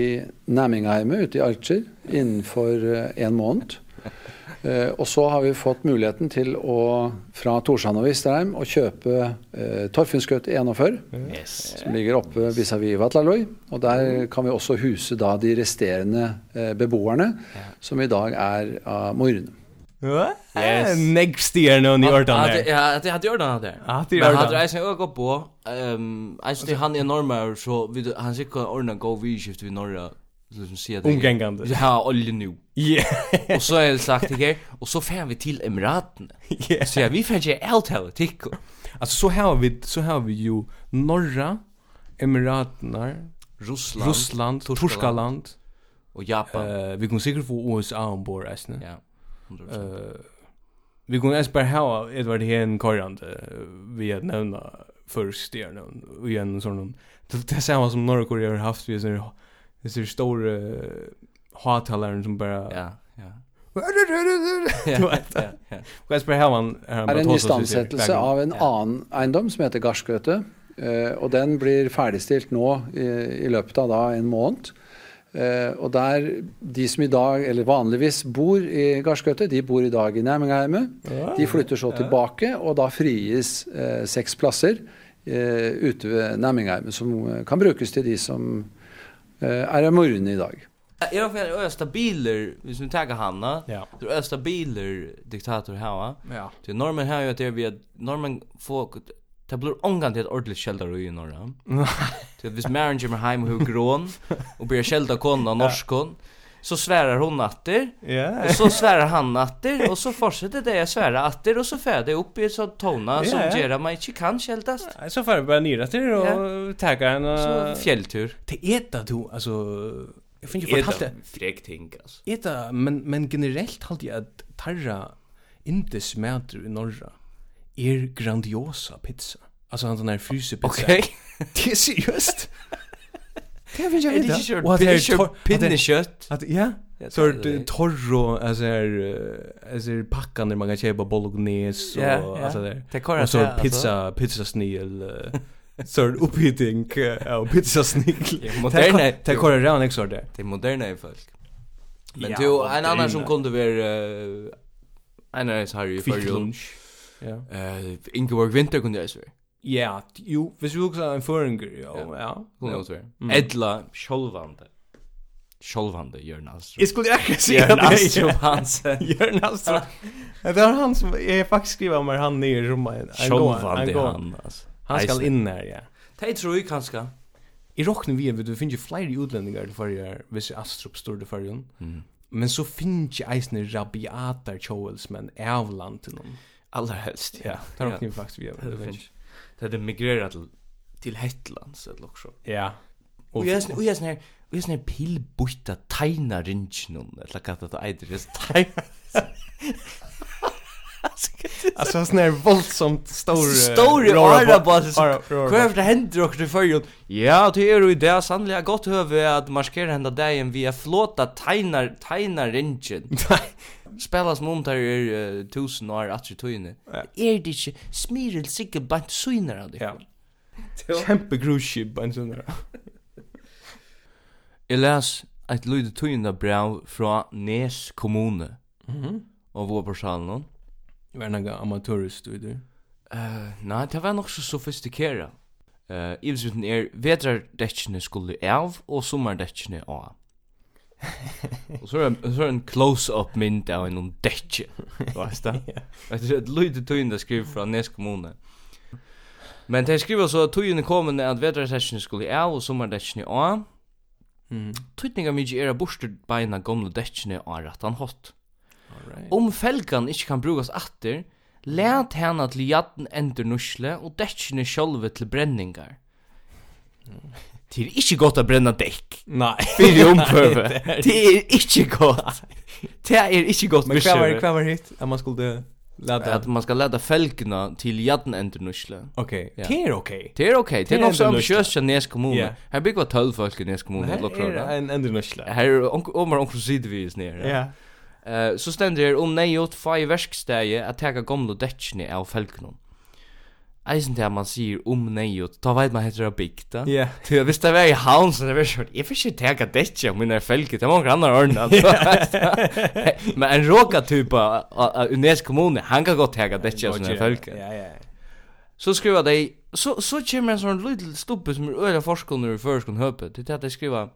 S11: Næmmingheimet ute i Archer innenfor en måned. <laughs> Eh, og så har vi fått muligheten til å, fra Torshavn og Visterheim å kjøpe eh, Torfinnskøtt 41,
S2: yes.
S11: som ligger oppe vis-à-vis Vatlaloi. Og der kan vi også huse da de resterende eh, beboerne, ja. som i dag er av
S3: Morne.
S2: Yes.
S3: Next stier nu ni ordan
S2: där. Ja, det hade ordan där.
S3: Ja, det
S2: ordan.
S3: Men
S2: hade isen öga på. Ehm, alltså det han är enorma så vid han sig ordna go vi shift vi norra. Liksom se det.
S3: Omgängande.
S2: Ja, olje nu.
S3: Ja.
S2: Och så är det sagt det och så fär vi till Emiraten. Så ja, vi fär ju allt hela tick.
S3: Alltså så har vi så har vi ju norra Emiraterna,
S2: Russland, Ryssland,
S3: Turkaland
S2: och Japan.
S3: Eh, vi kommer säkert få USA ombord, äsna.
S2: Ja. 100%.
S3: vi kunde ens bara ha Edvard Hien korrande vi att nämna först där nu och igen sån det samma som norra Korea har haft vi så det är stora hatalaren som bara
S2: ja ja
S3: Vad spelar han?
S11: er en iståndsättelse av en annen eiendom som heter Garskøte, og den blir ferdigstilt nå i, i løpet av da en måned. Eh, og der, de som i dag, eller vanligvis bor i Garskøtte, de bor i dag i Nærmengheimet. Ja, de flytter så tilbake, og da frigis eh, seks plasser eh, ute ved Nærmengheimet, som kan brukes til de som eh, er av morgen i dag.
S2: I alla fall östa stabiler, hvis vi taggar Hanna,
S3: ja.
S2: då östa stabiler diktator här va?
S3: Ja.
S2: Det normen här är att det vi normen får Det blir ångan till ett ordentligt sjeldar i norra. <laughs> Så hvis Maren kommer hem och hur grån, och börjar sjelda konen av norskon, så svärar hon natter.
S3: Yeah.
S2: Och så svärar han natter och så fortsätter det jag svära natter och så färd det upp i ett sånt tona som
S3: yeah.
S2: gör man inte kan
S3: skältas. Så får jag bara nira till och yeah. tagga en
S2: så fjälltur.
S3: Det är det du alltså jag finner ju fortalt det.
S2: Fräck ting alltså.
S3: Är det men men generellt halt jag att tarra inte smäter i norra er grandiosa pizza. Alltså han den här fryse pizza.
S2: Okej. Okay. <laughs>
S3: det är seriöst. Det vill
S2: jag veta.
S3: Och att det är
S2: kört pinnekött.
S3: Att ja. Så torro alltså är alltså packan där man kan köpa bolognese och alltså där.
S2: Det kan
S3: alltså pizza pizza snigel så upphittning av pizza snigel.
S2: Moderna.
S3: Det kan det rätt exakt där.
S2: Det är moderna i folk. Men
S3: ja,
S2: du en annan som kunde vara en av oss har
S3: ju
S2: för
S3: lunch. Ja.
S2: uh, Ingeborg Winter kunde jag säga.
S3: Ja, jo, hvis vi också en föringer, ja, ja.
S2: Hon
S3: också.
S2: Edla Scholvande. Scholvande Jörn Alström.
S3: Jag skulle <laughs> jag säga
S2: Jörn Alström <laughs> Hansen.
S3: Jörn Alström. Det är han som jag faktiskt skriver om han ner i
S2: Roma.
S3: Scholvande
S2: han, alltså.
S3: Han ska in där, ja.
S2: Det tror jag kanske.
S3: I rocken vi vet du finns ju fler utlänningar för jag vis Astrup står det för.
S2: Mm.
S3: Men så finns ju eisne rabiatar choels men avland till någon.
S2: Allra helst,
S3: ja. Det har nog faktiskt vi
S2: har. Det finns. Det hade migrerat till till Hetland så det också.
S3: Ja.
S2: Och jag och jag snär och jag snär pillbutta tajna rinchen eller katta det äter det tajna.
S3: Alltså sån här våldsamt stor
S2: Stor rara bara så är det händer och det följer Ja, det är ju det sannliga gott höve att markera hända dagen via flåta tegnar tegnar ringen <laughs> Nej spelas montar er uh, tusen år att ju tøyne. Är det inte smirel sikke bant synar av det?
S3: Ja. <laughs> Kjempe grusje bant synar.
S2: Jeg <laughs> les et lyde tøyne brev fra Nes kommune.
S3: Mhm.
S2: Mm av vår personen.
S3: Var det noen amatørstudier?
S2: Uh, nei, det var nok så sofistikeret. Uh, Ivsvitten er vetrardekkene skulle av og sommerdekkene av. Och så är så en close up mynd av en om Vet du? det? er et ett litet tyn där skriv från Nes kommune. Men det skriver så att tynen kommer att vädersessionen skulle av og sommardäcken av.
S3: Mm.
S2: Tøytninga mykje era borster beina gamla däckene av rattan hot.
S3: Right.
S2: Om felgan ikkje kan brukast atter, let henne til jadden endur nusle og dækkene sjolve til brenningar. Mm. <laughs> Det er ikke godt å brenne dekk.
S3: Nei.
S2: Fyre omprøve.
S3: det er
S2: ikke godt. Det er ikke godt.
S3: Men kvar var, hva var hit? att man skulle ladda?
S2: At man skal lada felgna til jadden ender nusle.
S3: Ok.
S2: Ja.
S3: Det er ok.
S2: Det er ok. Det er nok så ambitiøst som Nes kommune.
S3: Yeah.
S2: Her bygger var tølv folk i Nes kommune.
S3: Her
S2: er
S3: en ender nusle.
S2: Her er omar omkring sidvis nere.
S3: Ja.
S2: Yeah. Så stendur her om nejot fai verkstegi at teka gamla detsjni av felgnum eisen til man sier om nei, og ta veit man heter det
S3: Ja. <laughs>
S2: Du, hvis det var i havn, så det var sånn, jeg får ikke tega dette om mine felger, det mange andre ordene. <laughs> <laughs> Men en råka typ av Unes kommune, han kan godt tega dette om mine felger.
S3: Ja, ja,
S2: Så skriva de, så, så kommer en sånn liten stuppe som er øyla forskående i førskående høpet, til at de skriva,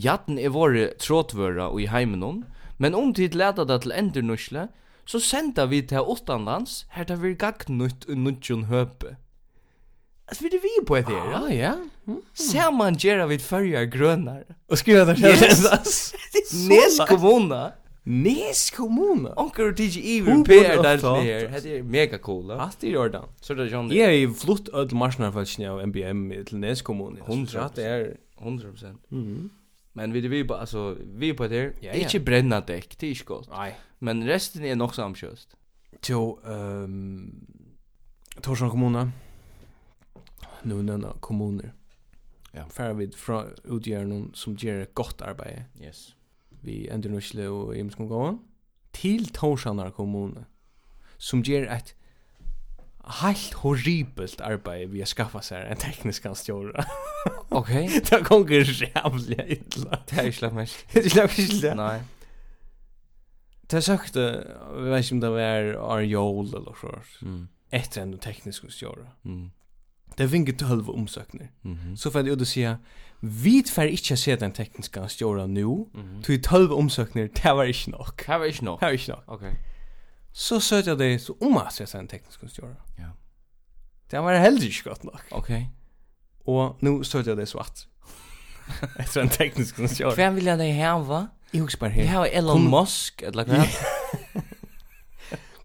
S2: Jatten er våre trådvøra og i heimenon, men om tid leta det til endernusle, så senda vi til utanlands, her tar vi gagnutt og nudjon høpe. Altså, vi er vi på det här.
S3: Ah, ja. Mm.
S2: Ser man gera vid färger grönar.
S3: Och skriva där.
S2: Yes. <laughs> <laughs> Nes kommuna.
S3: Nes kommuna.
S2: Onkel och
S3: TG
S2: Evil
S3: Pear
S2: där ner. Det är mega cool.
S3: Hast i Jordan.
S2: Så det John.
S3: Ja, i flott öll marsnar av MBM till Nes kommuna.
S2: 100
S3: det är
S2: 100%.
S3: Mhm.
S2: Men vi det vi på alltså vi på det. Inte bränna däck, det är ju gott.
S3: Nej.
S2: Men resten är nog så.
S3: Jo, ehm Torsson kommun. Nu nämna kommuner.
S2: Ja.
S3: Färra vid från utgör som gör ett gott arbete.
S2: Yes.
S3: Vi ändrar nu och i Mskongån till Torshavn kommun som gör ett helt horribelt arbete vi har skaffat sig en teknisk anstjord.
S2: Okej. Okay.
S3: det kommer jävligt illa.
S2: Det är ju slapp mig.
S3: Det är ju slapp mig.
S2: Nej
S3: det sökte vi vet inte om det var Arjol eller så.
S2: Mm.
S3: Ett en teknisk skulle.
S2: Mm.
S3: Det vinge 12 omsökningar.
S2: Mm
S3: -hmm. Så för att jag säga vi får inte se den tekniska stjora nu.
S2: Mm
S3: -hmm. Till 12 omsökningar det var inte nog.
S2: Det var inte nog.
S3: Det var inte nog.
S2: Okej.
S3: Så sökte jag det så om att se den tekniska stjora.
S2: Ja.
S3: Det var heller inte gott nog.
S2: Okej.
S3: Okay. Och nu sökte jag det svart. <laughs> Efter en teknisk stjora.
S2: Vem vill jag det här va?
S3: Jeg husker bare her.
S2: har Elon
S3: Kom...
S2: Musk, eller hva?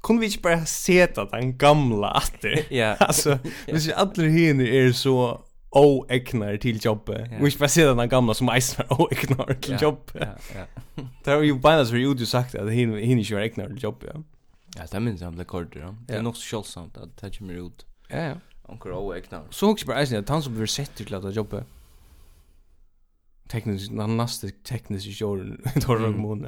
S3: Kunne vi ikke bare seta den gamla atter? <laughs>
S2: Ja.
S3: altså, <laughs> hvis vi alle henne er så oegnar til jobbet.
S2: ja.
S3: Vi ikke bare seta den gamla som eisner oegnar til
S2: ja.
S3: jobbet.
S2: Ja, ja.
S3: det har jo beina så ut du sagt at henne ikke var egnar til jobbet, ja.
S2: Ja, det minns jeg om det kortet, ja. Det er nok så kjølsomt at det kommer ut.
S3: Ja, ja.
S2: Onker oegnar.
S3: Så husker bare eisner at han som blir sett til at jobbet teknisk den nästa tekniska jorden <laughs> Torre
S2: kommun.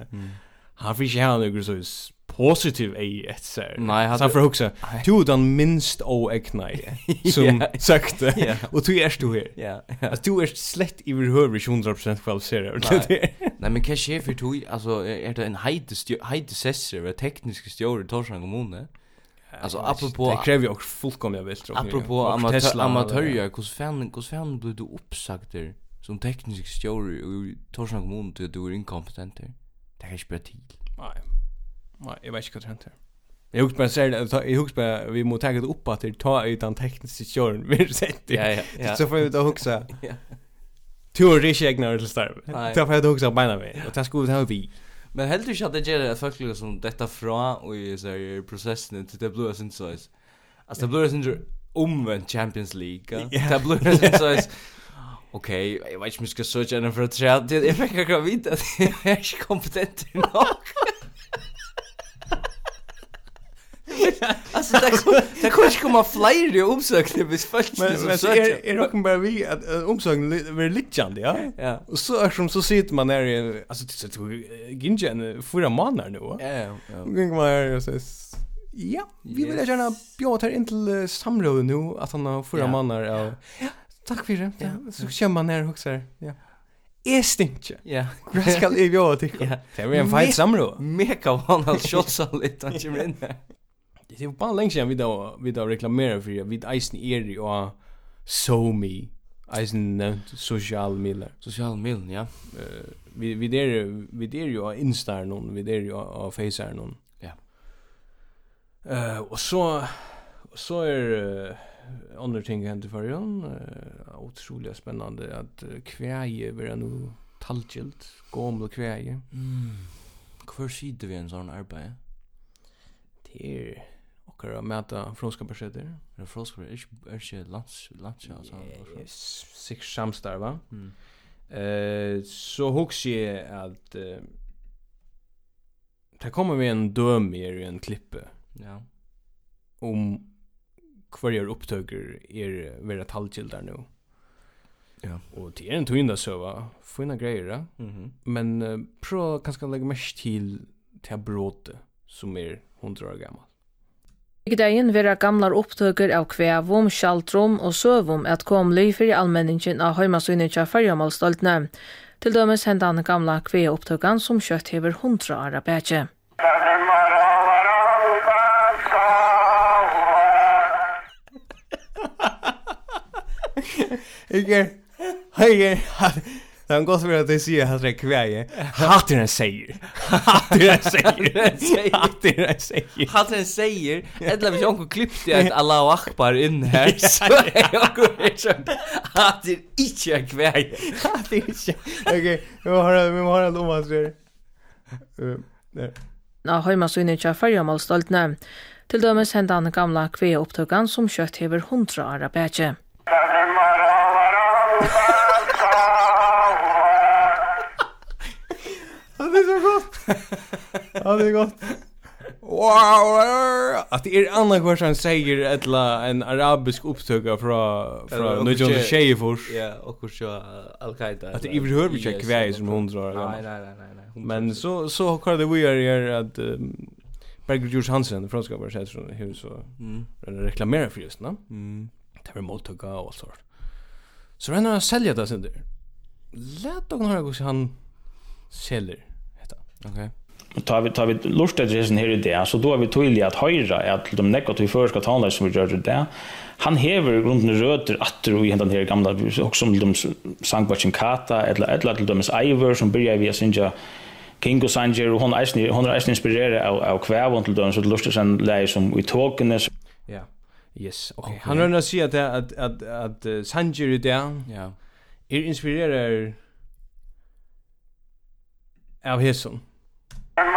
S3: Har vi ju här några så positiv ei
S2: ett
S3: så. Nej, han för
S2: också.
S3: Du den minst o
S2: ekna <laughs>
S3: som
S2: sagt. <laughs>
S3: og du är du her.
S2: Ja.
S3: Alltså du är slett i hur 100% själv
S2: ser det. Nej, men kanske är för du alltså är det en heides heidesessor, teknisk stjorde Torre kommun. Alltså apropå
S3: Det kräver ju också fullkomliga vilt.
S2: Apropå amatör amatörjag, hur fan hur fan blev du uppsagd där? som teknisk stjóri og Torsna kommun til du er inkompetent her. Det er ikke bra tid.
S3: Nei. Nei, jeg vet ikke hva det henter. Jeg husker bare ser det, jeg husker bare vi må ta det opp at det tar ut den tekniske stjóren vi har sett.
S2: Ja, ja, ja.
S3: Så får vi ut og
S2: huksa.
S3: Tu Tur er ikke egnar til
S2: starve.
S3: Da får jeg ut og huksa beina vi. Og det skulle vi ta vi.
S2: Men heldur ikke at det gjør at folk liksom detta fra og i så sånn prosessen til det blir sin size. Alltså det blir sin omvendt Champions League. Det blir sin size okej, okay, jag vet inte om jag ska söka henne för att träna till. Jag fick akkurat vita att jag är inte kompetent nog. alltså det kommer det kommer inte komma fler i omsökningen hvis folk
S3: men men så är är rocken bara vi att omsökningen blir liknande ja.
S2: Ja.
S3: Och så är som så sitter man där i alltså det så ginge en fyra månader nu.
S2: Ja ja.
S3: Och går man är så Ja, vi vill gärna bjuda här in till samråd nu att han har fyra månader. Ja. Takk for det. Ja, så kommer man ner också. Ja. Är stint.
S2: Ja.
S3: Vad ska jag göra tycker
S2: Ja.
S3: Det är en fight samro.
S2: Mega one out shots all lite att ju in där.
S3: Det är bara länge sedan vi då vi då reklamerar för vid Eisen Eri och so me. Eisen nämnt social miller.
S2: Social miller, ja.
S3: vi vi där vi där ju Insta någon, vi där ju av Facebook någon.
S2: Ja.
S3: Eh och så så är andra ting hänt i förrjun. Uh, otroligt spännande att uh, kväje blir nu talgilt, gamla kväje.
S2: Mm. Hvor sitter vi en sånn arbeid?
S3: Det är och att mäta frånskaparsätter.
S2: Det är frånskaparsätter, är ikke lands, lands,
S3: alltså. Sex samstar, va?
S2: Mm.
S3: Eh, så huxar jag att uh, det kommer vi en döm i en klippe.
S2: Ja.
S3: Om kvarjar upptöker er vera talgildar nu.
S2: Ja.
S3: Och det är en tunna så va. Fina grejer.
S2: Mhm.
S3: Mm Men uh, pro kanske lägga mest till till bråte som är 100 år gammal.
S12: Ikdagen vera gamlar opptøker av kvevom, sjaltrom og søvom at kom løy fyrir allmenningen av heimasynet av fyrjamalstoltene. Til dømes hendan gamla kvea opptøkan som kjøtt hever hundra ara bætje.
S3: Ikke, hei, Det är en god som att det säger att det är kväg. en säger. Hatten säger. Hatten säger.
S2: Hatten säger. Eller hvis jonko klippte att alla akbar inn <laughs> her, Så er går så att är inte kväg.
S3: Hatten inte. Okej, vi har vi må ha en domar så. Eh. Na
S12: heima så inne chafar jag mal stolt nam. Till dömes hända den gamla kväg upptökan som kjøtt hever hundra år
S3: bättre. Han är så gott. Han är gott. Wow. Att det är andra kvar som säger ettla en arabisk upptöka från från Nujon Shayfors.
S2: Ja, och hur så al-Qaida.
S3: Att det är hör vi check kvar som hon drar.
S2: Nej, nej, nej, nej.
S3: Men så så har det vi är att Berger George Hansen, den franska var så hur
S2: så
S3: reklamerar för just, va?
S2: Mm.
S3: Det var mottaga och sånt. Så renner han sälja det sen där. Lät och några gånger han säljer detta.
S2: Okej.
S13: Och tar vi tar vi lust att resen här i det så då är vi tydligt att höra att de negativa förska talar som vi gör det där. Han häver grunden rötter åter och i den här gamla också som de sangbatchen kata eller eller till de Iver som börjar vi synja King og Sanger, og hon er eisen inspireret av, av kvævån til døren, så det luster seg en leie som i tåkene.
S3: Ja. Yeah. Yes, okay. okay. Han rönnar sig att att att att uh, Sanjiri där.
S2: Ja.
S3: Er inspirerar av Hesson. <laughs>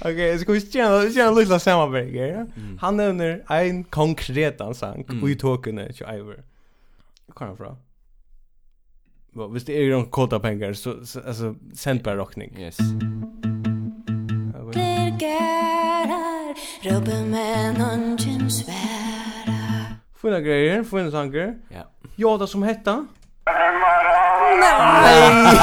S3: Okej, så kommer vi känna, känna lite samma berger. Ja? Mm. Han nevner en konkret ansang
S2: mm.
S3: och i tåkene til Ivor. Kan han fra? Vad, visst det det noen kåta penger, så, så alltså, send bare rockning.
S2: Yes.
S1: Mm gärar Råpe med någon gym
S3: svära Fina greier, fina sanger
S2: Ja
S3: Jada som hetta <laughs>
S2: Nej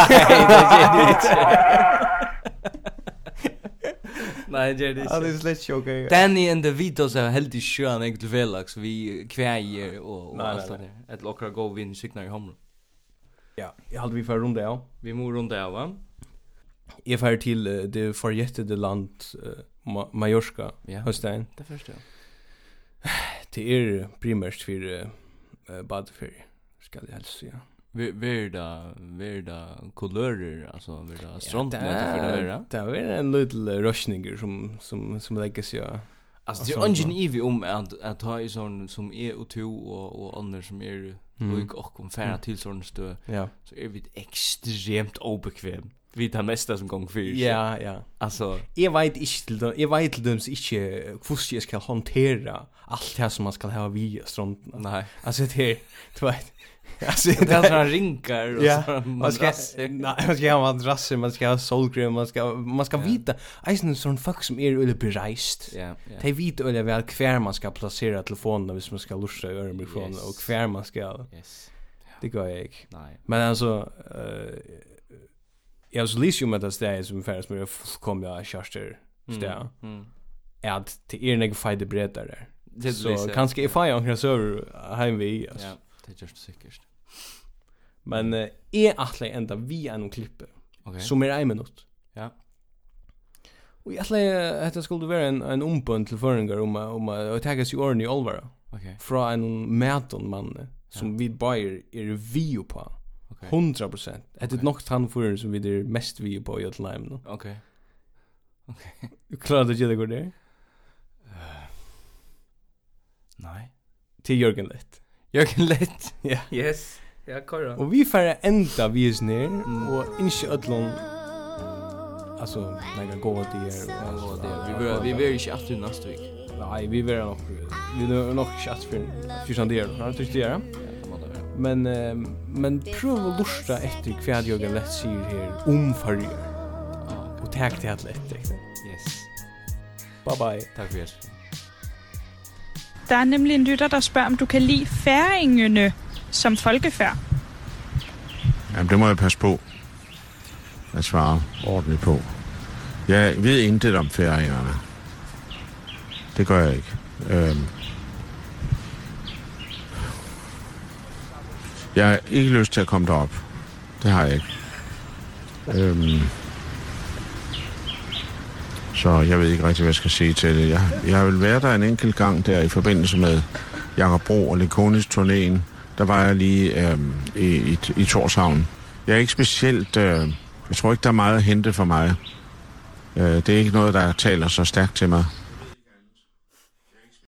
S2: Nej, det är det.
S3: Ja, det
S2: är
S3: slett sjukt.
S2: Danny and the Vitos har helt i sjön ett velax vi kväjer
S3: och
S2: och
S3: allt
S2: det där. Ett lockar go vinn signar i hamn.
S3: Ja, jag hade vi för runde ja.
S2: Vi må runde av, va?
S3: Jeg fer til uh, det forjettede land uh, Ma Mallorca,
S2: ja,
S3: Høstein.
S2: Det første, ja. <sighs>
S3: Det er primært for uh, badeferie, skal jeg helst si, ja.
S2: Verda, verda kulörer, alltså verda strandnät för det
S3: verda. Det är en liten røsninger som, som, som legger seg, ja.
S2: Alltså det är ingen ivi om att, att ha i sån som är och to och, och andra som är
S3: mm.
S2: och och om färra till sån stö.
S3: Ja.
S2: Så är vi extremt obekväm vi tar mesta som gong fyrir.
S3: Ja, ja.
S2: Alltså,
S3: jag vet inte till dem, jag vet till dem så inte hur jag ska hantera allt det som man ska ha vi stranden.
S2: Nej.
S3: Alltså det är, du vet. Alltså
S2: det är såna rinkar och
S3: ja.
S2: såna
S3: man ska nej, man ska ha madrasser, man ska ha solkräm, man ska man ska vita. Eisen sån fuck som är eller bereist.
S2: Ja. ja.
S3: Det vet eller väl kvar man ska placera telefonen hvis man ska lussa över
S2: mikrofonen
S3: och kvar man ska.
S2: Yes.
S3: Det går jag.
S2: Nej.
S3: Men alltså eh jag så lyser ju med det är som färdas med fullkomliga så stä.
S2: Mm.
S3: Är att till er när fight bredare där.
S2: Det
S3: så kanske if I on server hem vi.
S2: Ja, det är just säkert.
S3: Men är eh, att ända vi en klippe.
S2: Okej.
S3: Som är en minut.
S2: Ja.
S3: Och jag tror att det skulle vara en en ompund till förringar om om att ta sig ordning i
S2: Okej.
S3: Från en mäton man som vi buyer är vi på.
S2: Okay.
S3: 100%. Det är nog han för som vi det mest vi på i ett lime nu.
S2: Okej. Okej.
S3: Klarar du det går det?
S2: Nej.
S3: Till Jörgen Lett.
S2: Jörgen Lett. <laughs>
S3: Ja.
S2: Yes. Ja, korra.
S3: Och vi får ända vi är ner och inte ödlon alltså några goda idéer
S2: och goda idéer. Vi vill vi vill inte att du nästa vecka.
S3: Nej, vi vill nog vi vill nog chatta för för sån där. Har du det? Ja. Men eh, men prøv å lusta etter hva jeg har lett sier her om farger. Og takk til alle etter.
S2: Yes.
S3: Bye bye.
S2: Takk for det.
S14: Der er nemlig en lytter, der spørger, om du kan lide færingene som folkefærd.
S15: Jamen, det må jeg passe på at svare ordentligt på. Jeg ved intet om færingerne. Det gør jeg ikke. Øhm, Jeg har ikke lyst til at komme derop. Det har jeg ikke. Øhm, så jeg ved ikke rigtig, hvad jeg skal sige til det. Jeg, jeg vil være der en enkelt gang der i forbindelse med Jakob Bro og Lekonis turnéen. Der var jeg lige øhm, i, i, i Torshavn. Jeg er ikke specielt... Øh, jeg tror ikke, der er meget at hente for mig. Øh, det er ikke noget, der taler så stærkt til mig.